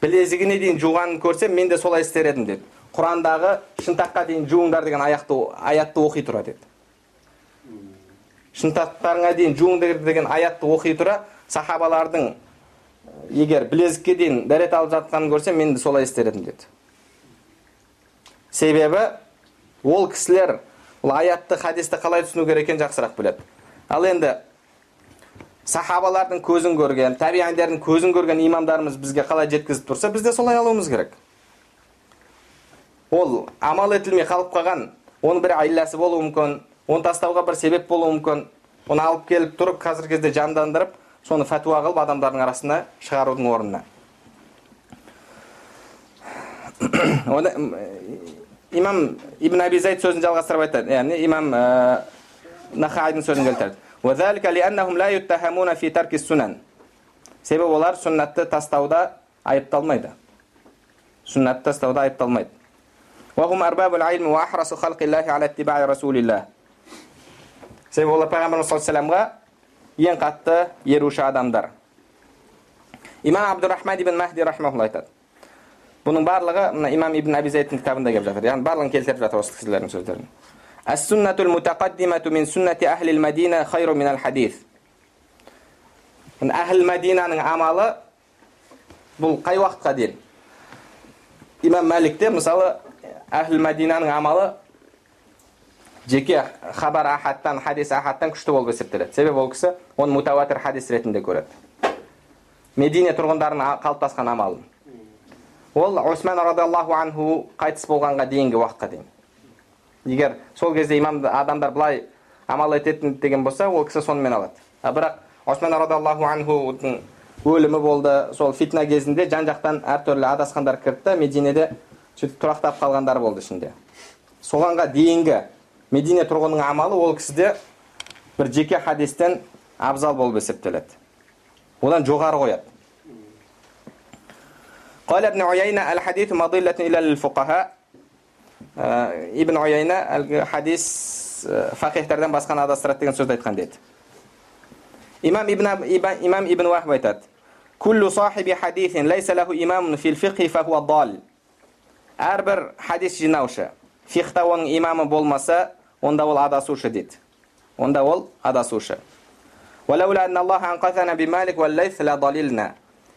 білезігіне дейін жуғанын көрсем мен де солай істер едім деді құрандағы шынтаққа дейін жуыңдар деген аяқты, аятты оқи тұра деді шынтақтарыңа дейін жуыңдар деген аятты оқи тұра сахабалардың егер білезікке дейін дәрет алып жатқанын көрсем мен де солай істер едім деді себебі ол кісілер ол аятты хадисті қалай түсіну керек екенін жақсырақ біледі ал енді сахабалардың көзін көрген табиандардың көзін көрген имамдарымыз бізге қалай жеткізіп тұрса біз де солай алуымыз керек ол амал етілмей қалып қалған. Оның бір айласы болуы мүмкін оны тастауға бір себеп болуы мүмкін. Оны алып келіп тұрып қазіргі кезде жандандырып соны фәтуа қылып адамдардың арасына шығарудың орнына. Имам ибн аби зайд сөзін жалғастырып айтады. Яғни имам нахайдың сөзін келтіреді. Себебі олар сүннатты тастауда айыпталмайды. Сүннатты тастауда айыпталмайды. себебі олар пайғамбарымыз саллаллаху алейхи ең қатты еруші адамдар имам абдурахман ибн махди рахмаулла айтады бұның барлығы мына имам ибн аби зайдтың кітабында келіп жатыр яғни барлығын келтіріп жатыр осы кісілердің сөздерін السنة المتقدمة من سنة أهل المدينة خير من الحديث أهل المدينة амалы бұл қай уақытқа дейін имам мәликте мысалы әхіл мәдинаның амалы жеке хабар ахаттан хадис ахаттан күшті болып есептеледі себебі ол кісі оны мутауатир хадис ретінде көреді медине тұрғындарының қалыптасқан амалын ол осман радиаллаху анху қайтыс болғанға дейінгі уақытқа дейін егер сол кезде имам адамдар былай амал ететін деген болса ол кісі сонымен алады а бірақ осман радиаллаху анхудың өлімі болды сол фитна кезінде жан жақтан әртүрлі адасқандар кірді да мединеде сөйтіп тұрақтап қалғандар болды ішінде соғанға дейінгі медине тұрғынының амалы ол кісіде бір жеке хадистен абзал болып есептеледі одан жоғары қояды قال ابن عيينة الحديث مضلة إلى الفقهاء ибн уяйна әлгі хадис фақихтардан басқаны адастырады деген сөзді айтқан деді имам ибн имам ибн уахб айтады күллу сахиби хадисин лайса лаху имамун фил фихи фахуа дал әрбір хадис жинаушы фихта оның имамы болмаса онда ол адасушы дейді. Онда ол адасушы.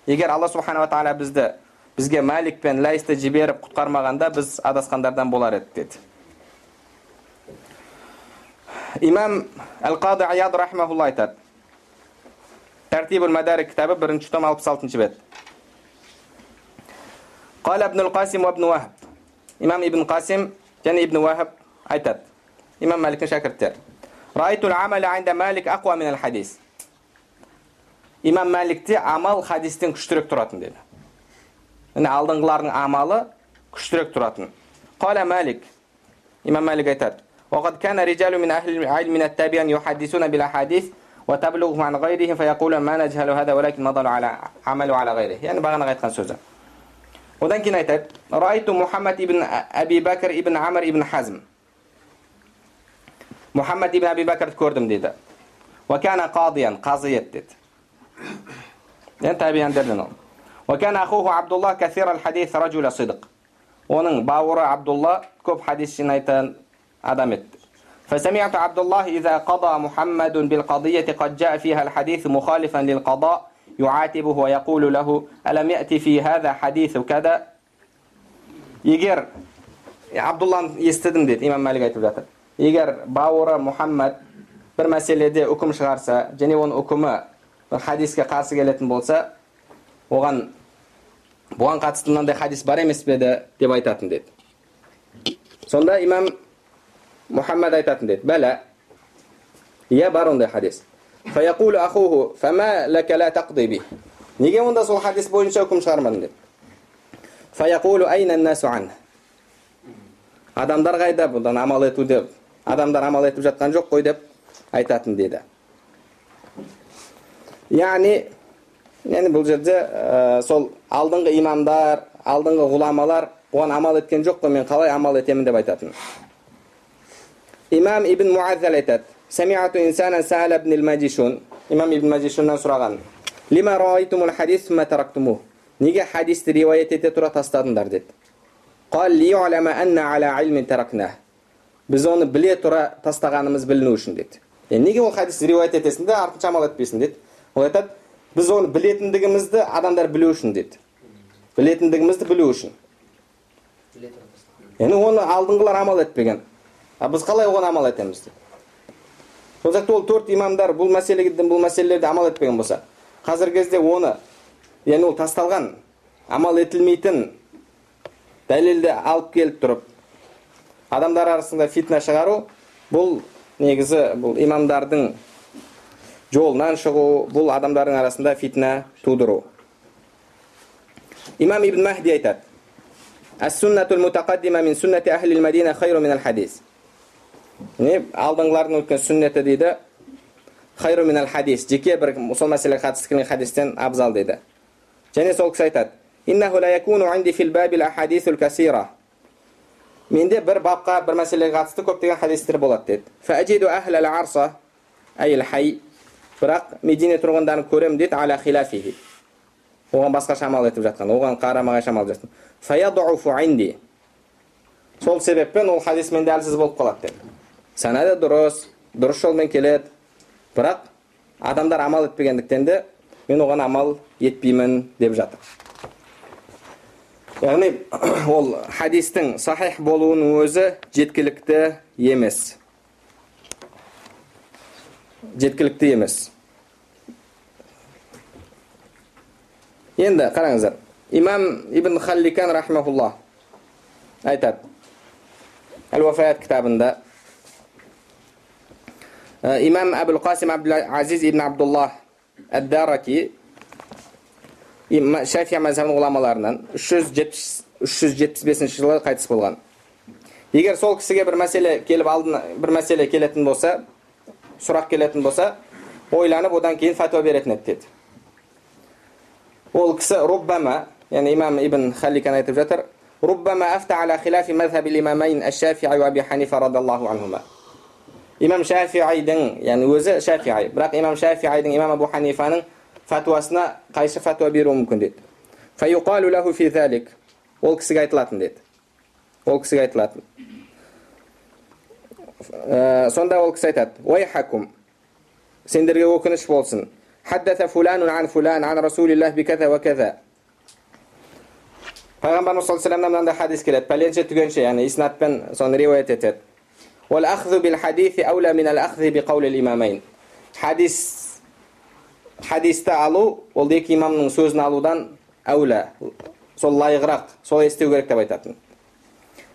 Егер алла субханала тағала бізді бізге мәлик пен ләйсті жіберіп құтқармағанда біз адасқандардан болар едік деді имам әл қады аяд рахмаулла айтады. Тәртибул мәдарик кітабы бірінші том алпыс алтыншы бет. قال ابن القاسم وابن وهب имам ибн қасим және ибн уахаб айтады имам мәліктің шәкірттері райтул амал анда мәлик ақуа минал хадис имам мәликте амал хадистен күштірек тұратын деді міне алдыңғылардың амалы күштірек тұратын қала мәлик имам мәлик айтады وقد كان رجال من أهل العلم من التابعين يحدثون بالأحاديث وتبلغهم عن غيرهم فيقولون ما نجهل هذا ولكن مضوا على عملوا على غيره يعني бағана айтқан сөзі Hvordan kunne jeg tatt? Raitu Muhammad ibn Abi Bakr ibn Amr ibn Hazm. Muhammad ibn Abi Bakr gördüm dedi. Ve kana qadiyan, qazı yettit. Yani tabi yendirdin onu. Ve kana ahuhu Abdullah kathiral hadis racule sidq. Onun bavuru Abdullah köp hadis cinayeten adam etti. فسمعت عبد الله إذا قضى محمد بالقضية قد جاء فيها الحديث مخالفا للقضاء يعاتبه ويقول له ألم يأتي في هذا حديث كذا егер абдулланы естідім деді имам мәлик айтып жатыр егер бауыры мұхаммад бір мәселеде үкім шығарса және оның үкімі бір хадиске қарсы келетін болса оған бұған қатысты мынандай хадис бар емес пе еді деп айтатын деді сонда имам мұхаммад айтатын деді бәлә иә бар ондай хадис неге онда сол хадис бойынша үкім шығармадың деп адамдар қайда бұдан амал ету деп адамдар амал етіп жатқан жоқ қой деп айтатын деді яғни яғни бұл жерде ә, сол алдыңғы имамдар алдыңғы ғұламалар бұған амал еткен жоқ қой мен қалай амал етемін деп айтатын имам ибн муаззал айтады имам ибн мажишуннан сұраған неге хадисті риуаят ете тұра тастадыңдар деді біз оны біле тұра тастағанымыз біліну үшін деді неге ол хадисті риуаят етесің де артынша амал етпейсің деді ол айтады біз оны білетіндігімізді адамдар білу үшін деді білетіндігімізді білу үшін яғни оны алдыңғылар амал етпеген а біз қалай оған амал етеміз деп сол ол төрт имамдар бұл мәселеге бұл мәселелерде амал етпеген болса қазіргі кезде оны яғни ол тасталған амал етілмейтін дәлелді алып келіп тұрып адамдар арасында фитна шығару бұл негізі бұл имамдардың жолынан шығу бұл адамдардың арасында фитна тудыру. Имам ибн махди айтады. Алдыңғылардың өткен сүннеті дейді. Хайру минал хадис. Жеке бір сол мәселеге қатысты келген хадистен абзал дейді. Және сол кісі айтады. Менде бір бапқа бір мәселеге қатысты көптеген хадистер болады деді. Бірақ медине тұрғындарын көремін дейді оған басқаша амал етіп жатқан оған қарама қайшы амал жатқан сол себеппен ол хадис менде әлсіз болып қалады деді. Санады дұрыс дұрыс жолмен келеді. Бірақ адамдар амал етпегендіктен де мен оған амал етпеймін деп жатыр. Яғни ол хадистің сахих болуының өзі жеткілікті емес. Жеткілікті емес. Енді қараңыздар имам ибн халликан рахмаулла айтады. Әл уафаят кітабында имам әбіл қасим азиз ибн абдулла әд дараки шафия мазхабының ғұламаларынан үш жүз жетпіс үш жүз жетпіс бесінші жылы қайтыс болған егер сол кісіге бір мәселе келіп алдына бір мәселе келетін болса сұрақ келетін болса ойланып одан кейін фәтуа беретін еді деді ол кісі руббама яғни имам ибн халикан айтып жатыр руббама афта ала хилафи мазхаб имамайн ашафии ва аби ханифа анхума imom shafiiyning ya'ni o'zi shafiiy biroq imom shafiiyning imom abu hanifaning fatvosini qaysi fatvo beruvi mumkin dedi fayuqalu lahu fi zalik ол кісіге айтылатын деді ол кісіге айтылатын ә, сонда ол кісі айтады уайхакум сендерге өкініш болсын хаддаса фуланун ан фулан ан расулиллах биказа ва каза пайғамбарымыз саллаллаху алейхи мынандай хадис келеді пәленше түгенше яғни иснатпен соны риуаят етеді хадис хадисті алу ол екі имамның сөзін алудан әулә сол лайығырақ солай істеу керек деп айтатын.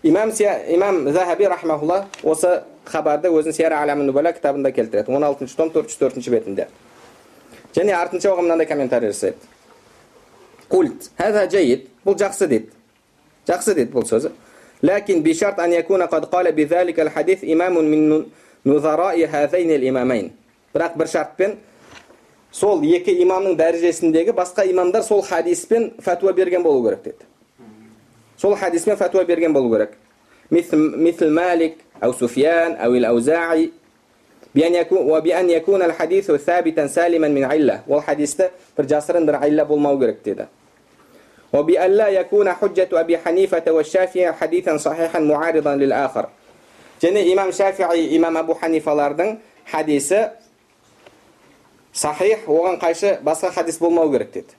Имам имам захаби рахмаулла осы хабарды өзінің сияра алямин нубала кітабында келтіреді. Он алтыншы том төрт жүз төртінші бетінде. Және артынша оған мынандай комментарий жасайды. Культ. Бұл жақсы дейді. Жақсы дейді бұл сөзі. لكن بشرط أن يكون قد قال بذلك الحديث إمام من نظراء هذين الإمامين бірақ бір шартпен сол екі имамның дәрежесіндегі басқа имамдар сол хадиспен фәтуа берген болу керек деді сол хадиспен фәтуа берген болу керек مثل مالك أو سفيان أو الأوزاعي بأن يكون وبأن يكون الحديث ثابتا سالما من علة ол хадисті бір жасырын бір айлә болмау керек деді وبأن لا يكون حجة أبي حنيفة والشافعي حديثا صحيحا معارضا للآخر және имам шафии имам абу ханифалардың хадисі сахих оған қайшы басқа хадис болмау керек деді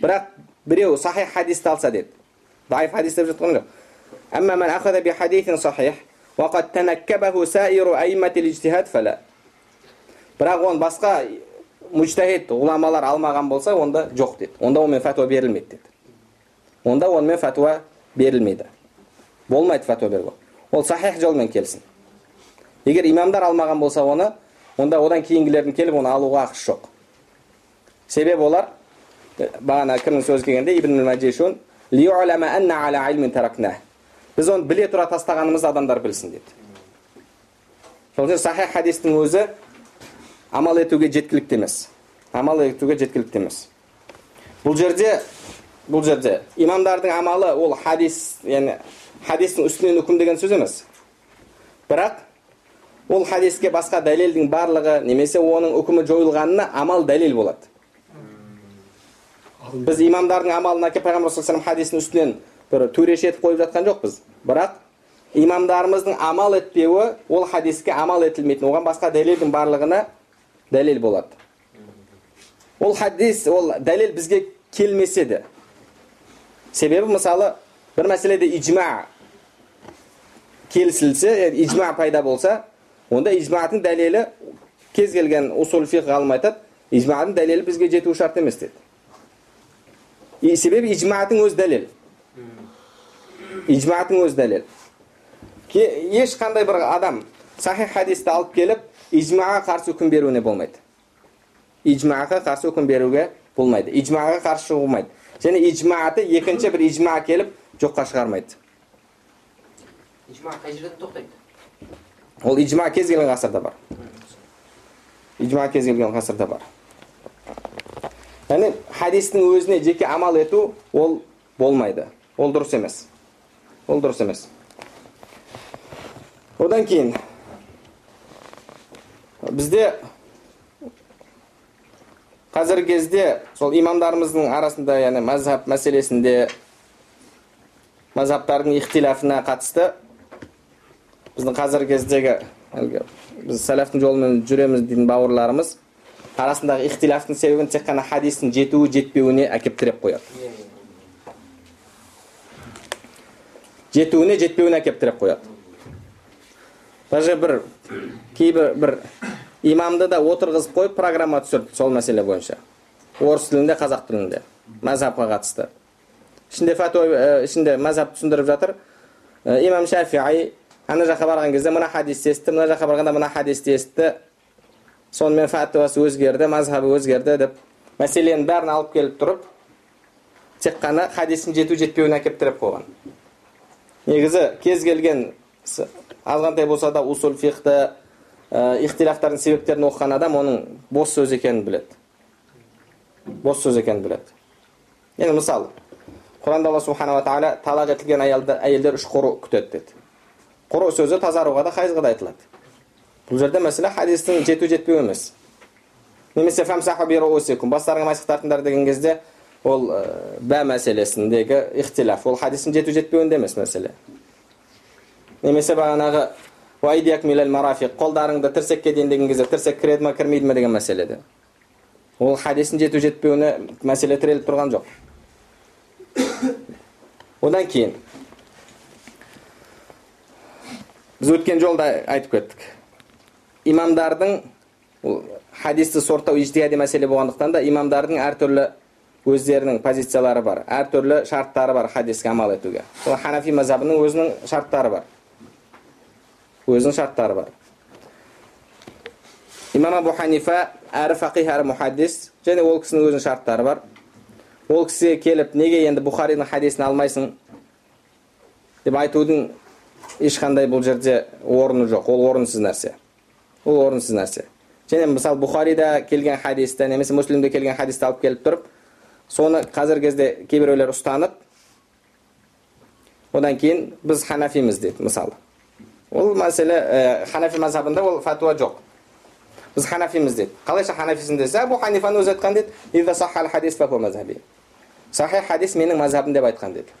бірақ біреу сахих хадисті алса деді даиф хадис деп жатқан жоқ бірақ оны басқа мужтахид ғұламалар алмаған болса онда жоқ деді. Онда онымен фәтуа берілмейді деді. Онда онымен фәтуа берілмейді. Болмайды фәтуа беруге. Ол сахих жолмен келсін. Егер имамдар алмаған болса оны онда одан кейінгілердің келіп оны алуға ақысы жоқ. Себебі олар бағана кімнің сөзі келгенде ибн біз оны біле тұра тастағанымызды адамдар білсін деді. Сол сахих хадистің өзі амал етуге жеткілікті емес. Амал етуге жеткілікті емес. Бұл жерде бұл жерде имамдардың амалы ол хадис яғни хадистің үстінен үкім деген сөз емес. Бірақ ол хадиске басқа дәлелдің барлығы немесе оның үкімі жойылғанына амал дәлел болады. Біз имамдардың амалын әкеліп пайғамбар саллаллаху хадисінің үстінен бір төреше етіп қойып жатқан жоқпыз. Бірақ имамдарымыздың амал етпеуі ол хадиске амал етілмейтін оған басқа дәлелдің барлығына дәлел болады. Ол хадис ол дәлел бізге келмесе де. Себебі мысалы бір мәселеде ижма келісілсе ижма пайда болса онда ижманың дәлелі кез келген усул ғалым айтады ижманың дәлелі бізге жетуі шарт емес деді. Себебі ижманың өзі дәлел. Ижманың өзі дәлел. Ешқандай бір адам сахих хадисті алып келіп ижмаға қарсы үкім беруіне болмайды ижмаға қарсы үкім беруге болмайды ижмаға қарсы шығу болмайды және ижматы екінші бір ижма келіп жоққа шығармайды ижма қай жерден тоқтайды ол ижма кез келген ғасырда бар ижма кез келген ғасырда бар яғни хадистің өзіне жеке амал ету ол болмайды ол дұрыс емес ол дұрыс емес одан кейін бізде қазіргі кезде сол имамдарымыздың арасында яғни мазхаб мәселесінде мазхабтардың ихтилафына қатысты біздің қазіргі кездегі әлгі біз сәләфтің жолымен жүреміз дейтін бауырларымыз арасындағы ихтилафтың себебін тек қана хадистің жетуі жетпеуіне әкеп тіреп қояды. Жетуіне жетпеуіне әкеп тіреп қояды. Даже бір кейбір бір имамды да отырғызып қойып программа түсірді сол мәселе бойынша. Орыс тілінде қазақ тілінде. Мазхабқа қатысты. Ішінде фәтуа ішінде мазхаб түсіндіріп жатыр. Имам шафиғи ана жаққа барған кезде мына хадисті естіті мына жаққа барғанда мына хадисті естіті сонымен фәтуасы өзгерді мазхабы өзгерді деп мәселенің бәрін алып келіп тұрып тек қана хадистің жету жетпеуіне әкеліп тіреп қойған. Негізі кез келген азғантай болса да усул фихты ә, ихтилафтардың себептерін оқыған адам оның бос сөз екенін біледі. Бос сөз екенін біледі. Енді мысалы құранда алла субханала тағала талақ етілген әйелдер үш құру күтеді деді. Құру сөзі тазаруға да хайызға да айтылады. Бұл жерде мәселе хадистің жету жетпеу емес. Немесе бастарыңа масих тартыңдар деген кезде ол ә, бә мәселесіндегі ихтилаф. Ол хадистің жету жетпеуінде емес мәселе. Немесе бағанағы қолдарыңды тірсекке дейін деген кезде тірсек кіреді ма кірмейді ма деген мәселеде ол хадистің жету жетпеуіне мәселе тіреліп тұрған жоқ. Одан кейін біз өткен жолда айтып кеттік. Имамдардың хадисті сорттау ижтихади мәселе болғандықтан да имамдардың әртүрлі өздерінің позициялары бар әртүрлі шарттары бар хадиске амал етуге. Ханафи мазхабының өзінің шарттары бар. Өзінің шарттары бар имам абу ханифа әрі фақих әрі мұхаддис және ол кісінің өзінің шарттары бар ол кісіге келіп неге енді бұхаридің хадисін алмайсың деп айтудың ешқандай бұл жерде орны жоқ ол орынсыз нәрсе ол орынсыз нәрсе және мысалы бұхарида келген хадисті немесе муслимде келген хадисті алып келіп тұрып соны қазіргі кезде кейбіреулер ұстанып одан кейін біз ханафиміз дейді мысалы ол мәселе ә, ханафи мазхабында ол фәтуа жоқ. Біз ханафиміз дейді қалайша ханафисің десе әбу ханифаның өзі айтқан дейді сахих хадис менің мазхабым деп айтқан деді.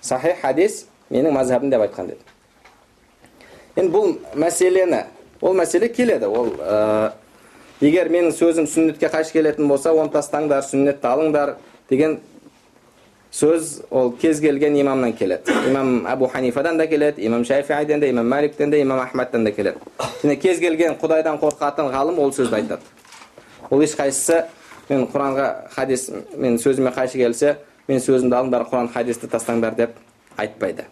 Сахих хадис менің мазхабым деп айтқан деді. Енді бұл мәселені ол мәселе келеді. Ол ә, егер менің сөзім сүннетке қайшы келетін болса оны тастаңдар сүннетті алыңдар деген сөз ол кез келген имамнан келеді имам абу ханифадан да келеді имам шафииден де имам маликтен де имам ахмадтан да келеді және кез келген құдайдан қорқатын ғалым ол сөзді айтады ол ешқайсысы мен құранға хадис мен сөзіме қайшы келсе мен сөзімді алыңдар құран хадисті тастаңдар деп айтпайды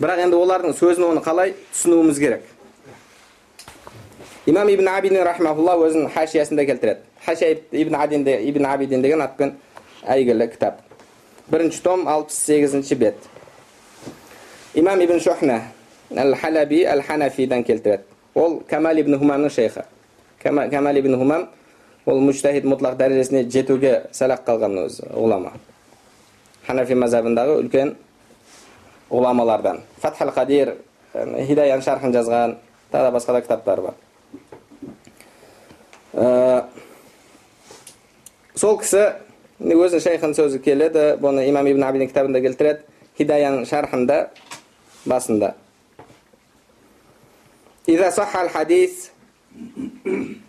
бірақ енді олардың сөзін оны қалай түсінуіміз керек имам ибн абидин рахмаулла өзінің хашиясында келтіреді хашия ибн ибн абидин деген атпен әйгілі кітап бірінші том алпыс сегізінші бет имам ибн шухна әл халаби әл ханафидан келтіреді ол камал ибн хумамның шейхі камал ибн хумам ол муштахид мұтлақ дәрежесіне жетуге сәл ақ қалған өзі ғұлама ханафи мазhabындағы үлкен ғұламалардан фатхал қадир хидаяның шархын жазған тағы да басқа да кітаптар бар ә, сол кісі o'zi shayxin сөзі келеді бұны имам ибн abidin кітабында келтіреді хидаяның шархында басында иза сахал хадис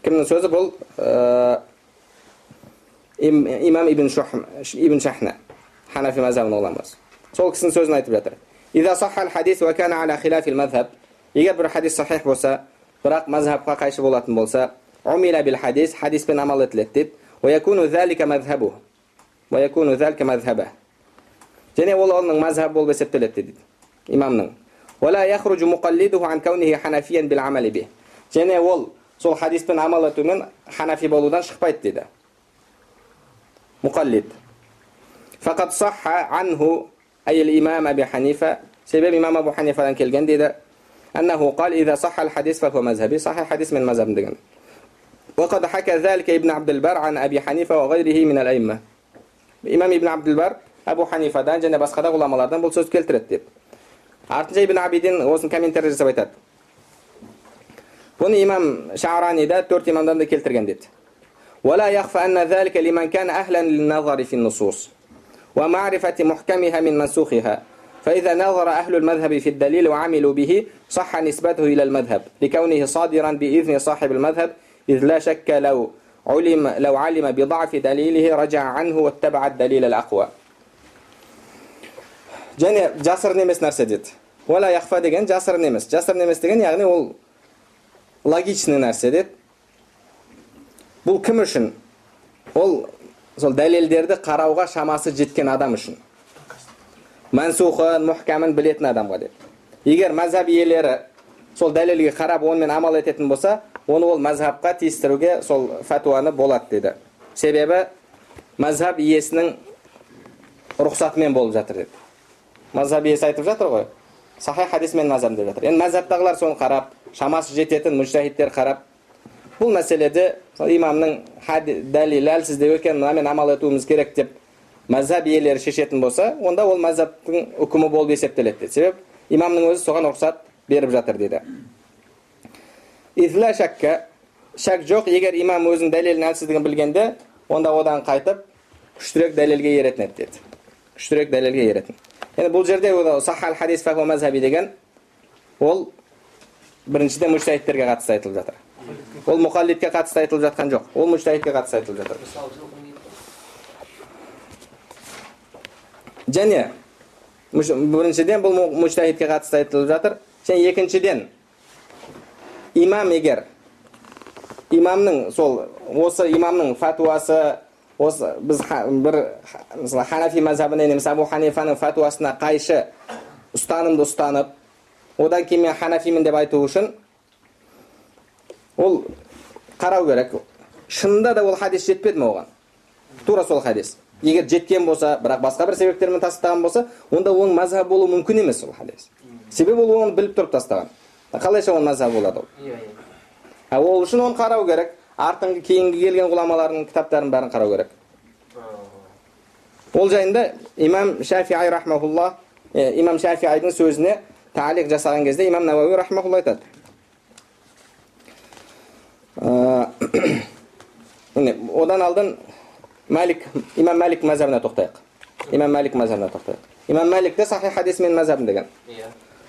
кімнің сөзі бұл имам ибн ибн шахна ханафи мазхабының ғұламасы сол кісінің сөзін айтып жатыр иза сахал хадис уа кана ала хилафил мазхаб егер бір хадис сахих болса бірақ мазхабқа қайшы болатын болса умила бил хадис хадиспен амал етіледі деп уякуну залика мазхабу ويكون ذلك مذهبه және ол оның мазхабы болып есептеледі дейді имамның ولا يخرج مقلده عن كونه حنفيا بالعمل به және ол сол хадиспен амал етумен ханафи болудан шықпайды дейді مقلد فقد صح عنه أي الإمام أبي حنيفة себебі имам абу ханифадан келген дейді أنه قال إذا صح الحديث فهو مذهبي صح الحديث من مذهب деген وقد حكى ذلك ابن عبد البر عن أبي حنيفة وغيره من الأئمة имам ибн абділбар әбу ханифадан және басқа да ғұламалардан бұл сөз келтіреді деп артынша ибн абидин осыны комментарий жасап айтады бұны имам шарани да төрт имамдан да келтірген дейді ولا يخفى أن ذلك لمن كان أهلا للنظر في النصوص ومعرفة محكمها من منسوخها فإذا نظر أهل المذهب في الدليل وعملوا به صح نسبته إلى المذهب لكونه صادرا بإذن صاحب المذهب إذ لا شك لو علم لو علم بضعف دليله رجع عنه واتبع الدليل الأقوى және жасырын емес нәрсе деді уәла яхфа деген жасырын емес жасырын емес деген яғни ол логичный нәрсе деді бұл кім үшін ол сол дәлелдерді қарауға шамасы жеткен адам үшін мәнсухын мұхкамын білетін адамға деді егер мазхаб иелері сол дәлелге қарап онымен амал ететін болса оны ол мазхабқа тиістіруге сол фәтуаны болады деді себебі мазхаб иесінің рұқсатымен болып жатыр деді мазхаб иесі айтып жатыр ғой сахи хадисмен мазхаб деп жатыр енді мазхабтағылар соны қарап шамасы жететін мүжтахидтер қарап бұл мәселеде имамның дәлелі әлсіздеу екен мынамен амал етуіміз керек деп мазхаб иелері шешетін болса онда ол мазхабтың үкімі болып есептеледі дейді себебі имамның өзі соған рұқсат беріп жатыр дейді шәкка шәк жоқ егер имам өзінің дәлелінің әлсіздігін білгенде онда одан қайтып күштірек дәлелге еретін еді деді күштірек дәлелге еретін енді бұл жерде сахал хадис фаху мазхаби деген ол біріншіден мүштахидтерге қатысты айтылып жатыр ол мұқаллидке қатысты айтылып жатқан жоқ ол мүштахидке қатысты айтылып жатыр және біріншіден бұл мүштахидке қатысты айтылып жатыр және екіншіден имам егер имамның сол осы имамның фәтуасы осы біз бір мысалы ханафи мазхабына немесе абу ханифаның фәтуасына қайшы ұстанымды ұстанып одан кейін мен ханафимін деп айту үшін ол қарау керек. Шынында да ол хадис жетпеді ме оған? Тура сол хадис. Егер жеткен болса бірақ басқа бір себептермен тастаған болса онда оның мазхаб болуы мүмкін емес ол хадис. Себебі ол оны біліп тұрып тастаған. Қалайша оның мазхаб болады ол? Иә иә. Ол үшін оны қарау керек. Артыңғы кейінгі келген ғұламалардың кітаптарын бәрін қарау керек. Ол жайында имам шафиғи рахмаулла имам шафиғайдың сөзіне талиқ жасаған кезде имам науауи рахмаулла айтады. Одан алдын мәлик имам мәлик мазhabына тоқтайық. Имам мәлик мазhabына тоқтайық. Имам мәлик те сахи хадисмен мазhabын деген. Иә.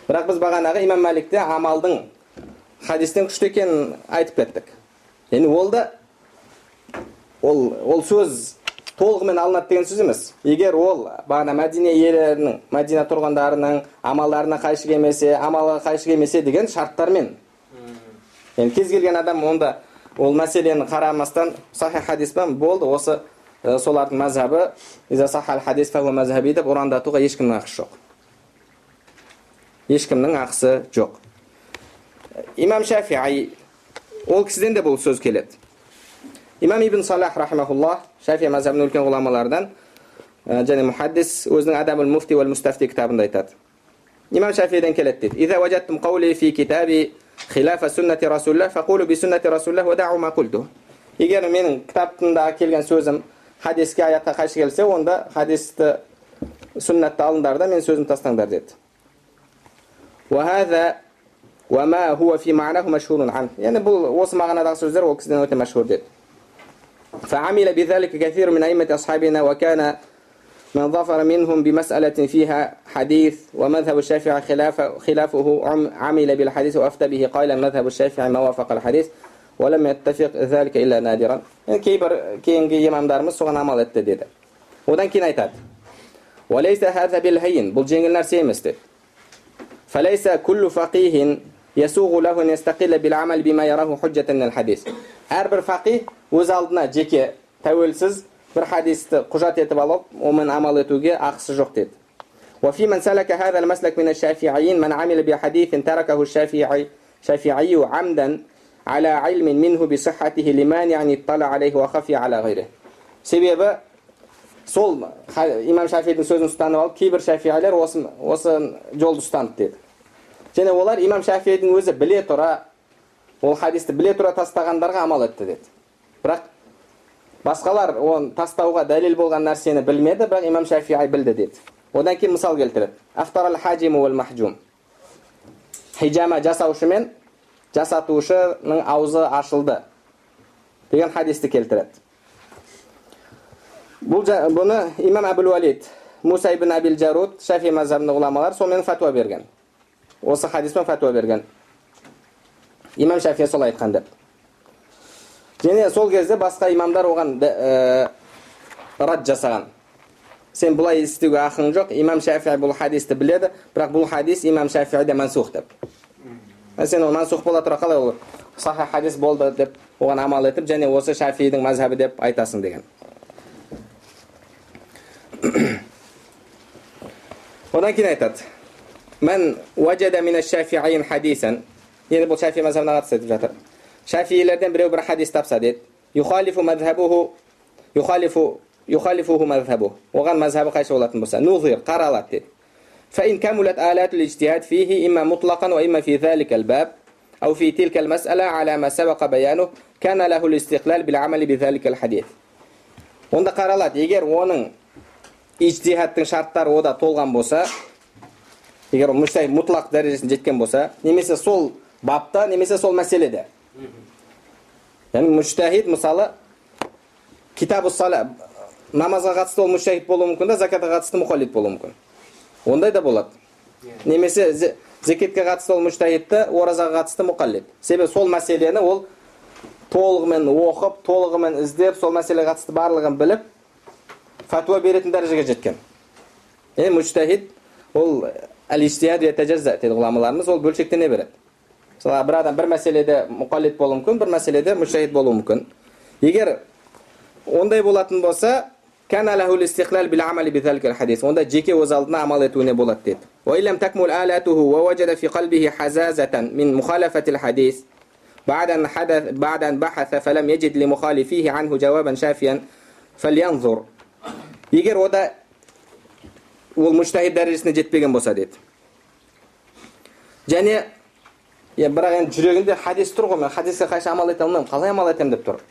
Бірақ біз бағанағы имам мәликте амалдың хадистен күшті екенін айтып кеттік. Яғни ол да ол ол сөз толығымен алынады деген сөз емес. Егер ол бағана мәдина иелерінің мәдина тұрғындарының амалдарына қайшы келмесе амалға қайшы келмесе деген шарттармен. Енді кез келген адам онда ол мәселені қарамастан сахи хадиспен болды. Осы ә, солардың мазхабы хадис деп ұрандатуға ешкімнің ақысы жоқ ешкімнің ақысы жоқ имам шафиғи ол кісіден де бұл сөз келеді имам ибн салах рахимахуллах шафия мазхабының үлкен ғұламалардан ә, және мухаддис өзінің адабул муфти уал мустафти кітабында айтады имам шафиден келеді дейді إذا وجدتم قولي في كتابي خلاف سنة رسول الله فقولوا بسنة رسول الله ودعوا ما قلته егер менің кітаптымда келген сөзім хадиске аятқа қайшы келсе онда хадисті сүннатты алыңдар да менің сөзімді тастаңдар деді وهذا وما هو في معناه مشهور عنه. يعني بول وص معنى دغ سوزر وكسدن مشهور دي فعمل بذلك كثير من أئمة أصحابنا وكان من ظفر منهم بمسألة فيها حديث ومذهب الشافعي خلاف خلافه عمل بالحديث وأفتى به قائلا مذهب الشافعي ما وافق الحديث ولم يتفق ذلك إلا نادرا. يعني كيبر يمام دار مصر وغنى عمل التديد ودن كين وليس هذا بالهين. بل جنجل نرسي مستد فليس كل فقيه يسوغ له أن يستقل بالعمل بما يراه حجة من الحديث әрбір фақih өз алдына жеке тәуелсіз бір хадисті құжат етіп алып онымен амал етуге ақысы жоқ деді وفي من سلك هذا المسلك من الشافعيين من عمل بحديث تركه الشافعي شافعي عمدا على علم منه بصحته لمانع اطلع عليه وخفي على غيره себебі сол ха- имам шафидің сөзін ұстанып алып кейбір шафиғилер осы, осы жолды ұстанды деді және олар имам шафидің өзі біле тұра ол хадисті біле тұра тастағандарға амал етті деді. Бірақ басқалар оны тастауға дәлел болған нәрсені білмеді бірақ имам шафии білді деді. Одан кейін мысал келтіреді. Махджум хижама жасаушы мен жасатушының аузы ашылды деген хадисті келтіреді. Бұл бұны имам әбіл уалид муса ибн абил жаруд шафи мазхабының ғұламалары сонымен фәтуа берген. Осы хадиспен фәтуа берген. Имам шафия солай айтқан деп және сол кезде басқа имамдар оған ә, рад жасаған. Сен бұлай істеуге ақың жоқ имам шафи бұл хадисті біледі бірақ бұл хадис имам шафиде мансух деп. Ә, сен ол мансух бола тұра қалай ол? Сахи хадис болды деп оған амал етіп және осы шафидің мазхабы деп айтасың деген. Одан кейін айтады. мән уажада мина шафиин хадисан енді бұл шафи мазхабына қатысты айтып жатыр шафиилерден біреу бір хадис тапса деді юхалифу мазхабуху юхалифу юхалифуху мазхабу оған мазхабы қайшы болатын болса нузир қаралады деді فإن كملت آلات الاجتهاد فيه إما مطلقا وإما في ذلك الباب أو في تلك المسألة على ما سبق بيانه كان له الاستقلال بالعمل بذلك الحديث онда қаралады егер оның ижтихадтың шарттары ода толған болса егер ол мүштәһид мұтлақ дәрежесіне жеткен болса немесе сол бапта немесе сол мәселеде. Яғни мүштәһид мысалы китабу сала намазға қатысты ол мүштәһид болуы мүмкін да закатқа қатысты мұқаллид болуы мүмкін. Ондай да болады. Немесе зе- зекетке қатысты ол мүштәһидті оразаға қатысты мұқаллид себебі сол мәселені ол толығымен оқып толығымен іздеп сол мәселеге қатысты барлығын біліп фәтуа беретін дәрежеге жеткен. Яғни мүштәһид ол الاجتهاد يتجزأ تي غلاملارمز ол бөлшектене берет мысалы бір адам бір мәселеде мұқалит болуы мүмкін бір мәселеде мүшаһид болуы мүмкін. Егер ондай болатын болса كان له الاستقلال بالعمل بذلك الحديث وندا جيكي وزالنا عمل توني بولاتيت وإن لم تكمل آلاته ووجد في قلبه حزازة من مخالفة الحديث بعد أن حدث بعد أن بحث فلم يجد لمخالفيه عنه جوابا شافيا فلينظر يجر ودا والمجتهد درجة نجد بيجن بوساديت және е, бірақ енді жүрегінде хадис тұр ғой мен хадиске қайшы амал ете алмаймын қалай амал етемін деп тұр.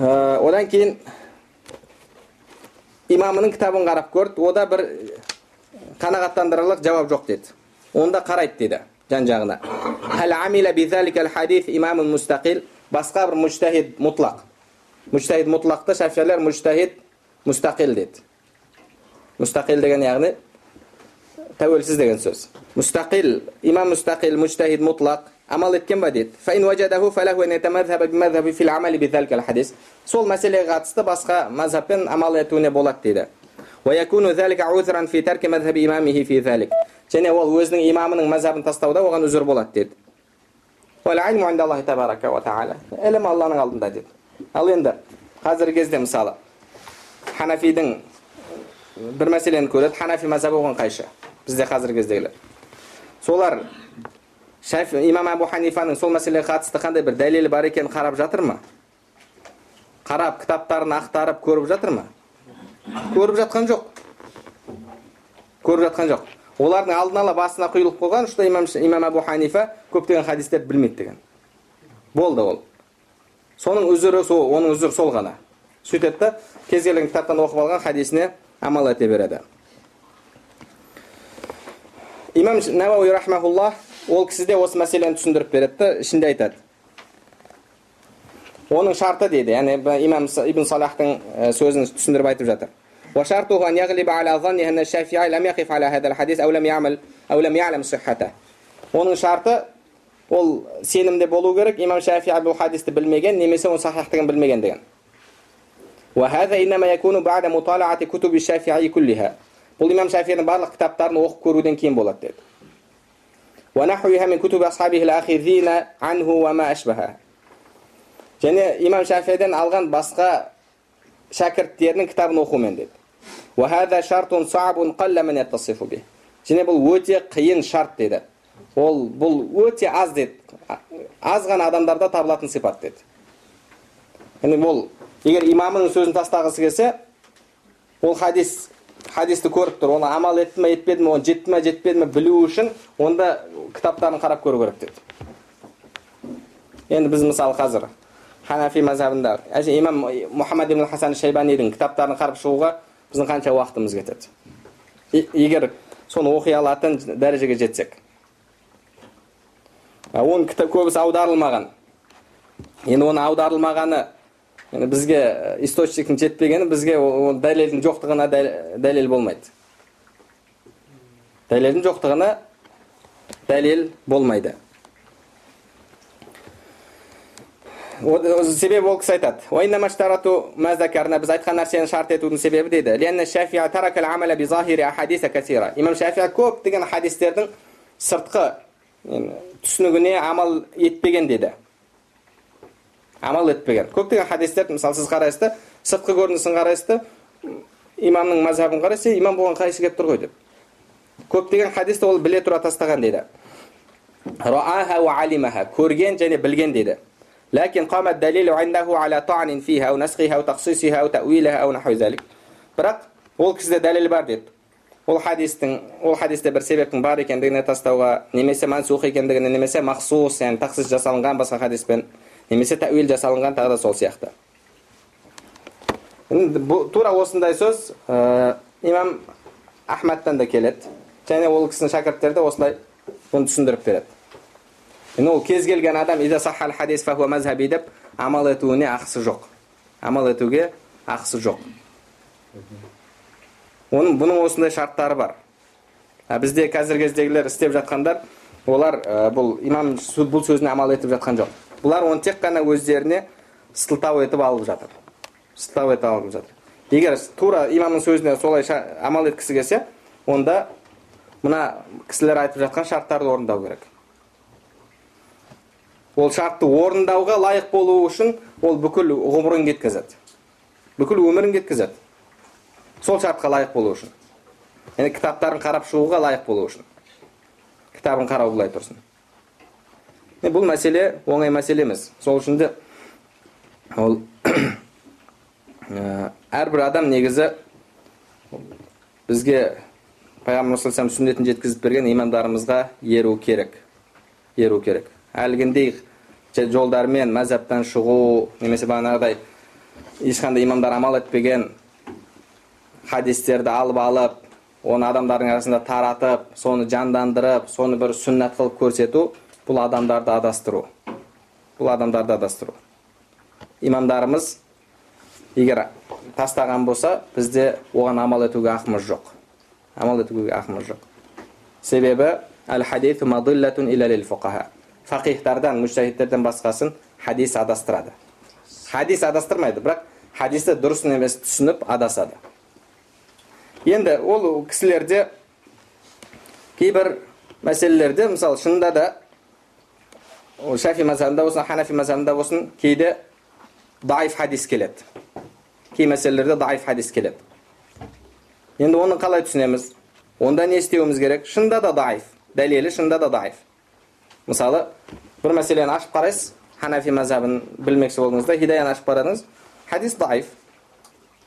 Ә, одан кейін имамының кітабын қарап көрді ода бір қанағаттандырарлық жауап жоқ деді. Онда қарайды деді жан жағына. Басқа бір мүштәһид мұтлақ мүштәһид мұтлақты мүштәһид мұстақил деді. Мұстақил деген яғни тәуелсіз деген сөз мұстақил имам мұстақил мужтахид мұтлақ амал еткен ба дейді сол мәселеге қатысты басқа мазхабпен амал етуіне болады дейді және ол өзінің имамының мазхабын тастауда оған үзір болады деді ілім алланың алдында деді ал енді қазіргі кезде мысалы ханафидің бір мәселені көреді ханафи мазхабы оған қайшы бізде қазіргі кездегілер солар шафи имам абу ханифаның сол мәселеге қатысты қандай бір дәлелі бар екенін қарап жатыр ма қарап кітаптарын ақтарып көріп жатыр ма көріп жатқан жоқ көріп жатқан жоқ олардың алдын ала басына құйылып қойған что имам, имам абу ханифа көптеген хадистерді білмейді деген болды ол соның үзірі сол оның үзірі сол ғана сөйтеді да кез келген кітаптан оқып алған хадисіне амал ете береді имам науауи рахмаулла ол кісі де осы мәселені түсіндіріп береді да ішінде айтады оның шарты дейді яғни имам ибн салахтың сөзін түсіндіріп айтып жатыр وشرطه أن يغلب على ظنه أن الشافعي لم يقف على هذا الحديث أو لم يعمل أو لم يعلم صحته оның шарты ол сенімде болу керек имам шафи бұл хадисті білмеген немесе оның сахихтығын білмеген деген وهذا إنما يكون بعد مطالعة كتب الشافعي كلها бұл имам шафидің барлық кітаптарын оқып көруден кейін болады деді. Және имам шафиден алған басқа шәкірттерінің кітабын оқумен деді. Және бұл өте қиын шарт деді. Ол бұл өте аз деді. Аз ғана адамдарда табылатын сипат деді. Яғни ол егер имамның сөзін тастағысы келсе ол хадис хадисті көріп тұр оны амал етті ме етпеді ме оны жетті ме жетпеді ме білу үшін онда кітаптарын қарап көру керек деді. Енді біз мысалы қазір ханафи мазхабында имам мұхаммад ибн хасан шайбанидің кітаптарын қарап шығуға біздің қанша уақытымыз кетеді? Егер соны оқи алатын дәрежеге жетсек оның кітап көбісі аударылмаған. Енді оны аударылмағаны енді бізге источниктің жетпегені бізге дәлелдің жоқтығына дәлел болмайды. Дәлелдің жоқтығына дәлел болмайды. Себебі ол кісі айтады. Біз айтқан нәрсені шарт етудің себебі дейді. Имам шафия көптеген хадистердің сыртқы түсінігіне амал етпеген дейді амал етпеген. Көптеген хадистерді мысалы сіз қарайсыз да сыртқы көрінісін қарайсыз да имамның мазхабын қарайсыз имам болған қайсы келіп тұр ғой деп. Көптеген хадисті ол біле тұра тастаған дейді. Көрген және білген дейді. Бірақ ол кісіде дәлел бар дейді. Ол хадистің ол хадисте бір себептің бар екендігіне тастауға немесе мансух екендігіне немесе махсус яғни тақсис жасалынған басқа хадиспен немесе тәуил жасалынған тағы да сол сияқты. Тура осындай сөз ә, имам ахмадтан да келеді. Және ол кісінің шәкірттері де осылай бұны түсіндіріп береді. Енді ол кез келген адам хадис мазхаби деп амал етуіне ақысы жоқ. Амал етуге ақысы жоқ. Оның бұның осындай шарттары бар. А бізде қазіргі кездегілер істеп жатқандар олар ә, бұл имам бұл сөзіне амал етіп жатқан жоқ. Бұлар оны тек қана өздеріне сылтау етіп алып жатыр. Сылтау етіп алып жатыр. Егер тура имамның сөзіне солай амал еткісі келсе онда мына кісілер айтып жатқан шарттарды орындау керек. Ол шартты орындауға лайық болу үшін ол бүкіл ғұмырын кеткізеді. Бүкіл өмірін кеткізеді. Сол шартқа лайық болу үшін. Яғни кітаптарын қарап шығуға лайық болу үшін. Кітабын қарау былай тұрсын. Бұл мәселе оңай мәселе емес сол үшін де ол әрбір адам негізі бізге пайғамбар сүннетін жеткізіп берген имамдарымызға еру керек еру керек әлгіндей жолдармен мәзһабтан шығу немесе бағанағыдай ешқандай имамдар амал етпеген хадистерді алып алып оны адамдардың арасында таратып соны жандандырып соны бір сүннат қылып көрсету бұл адамдарды адастыру. Бұл адамдарды адастыру. Имамдарымыз егер тастаған болса бізде оған амал етуге ақымыз жоқ. Амал етуге ақымыз жоқ. Себебі фақихтардан мүжтахидтерден басқасын хадис адастырады. Хадис адастырмайды бірақ хадисті дұрыс емес түсініп адасады. Енді ол кісілерде кейбір мәселелерде мысалы шынында да шафи мазхабында болсын ханафи мазхабында болсын кейде даиф хадис келеді кей мәселелерде даиф хадис келеді енді оны қалай түсінеміз онда не істеуіміз керек шынында да даиф дәлелі шынында да даиф мысалы бір мәселені ашып қарайсыз ханафи мазhabын білмекші болдыңыз да хидаяны ашып қарадыңыз хадис даиф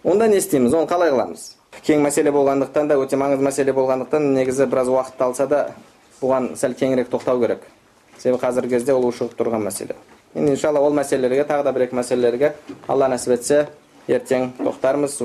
онда не істейміз оны қалай қыламыз кең мәселе болғандықтан да өте маңызды мәселе болғандықтан негізі біраз уақытты алса да бұған сәл кеңірек тоқтау керек себебі қазіргі кезде ол ушығып тұрған мәселе. Енді иншалла ол мәселелерге тағы да бір екі мәселелерге алла нәсіп етсе ертең тоқтармыз.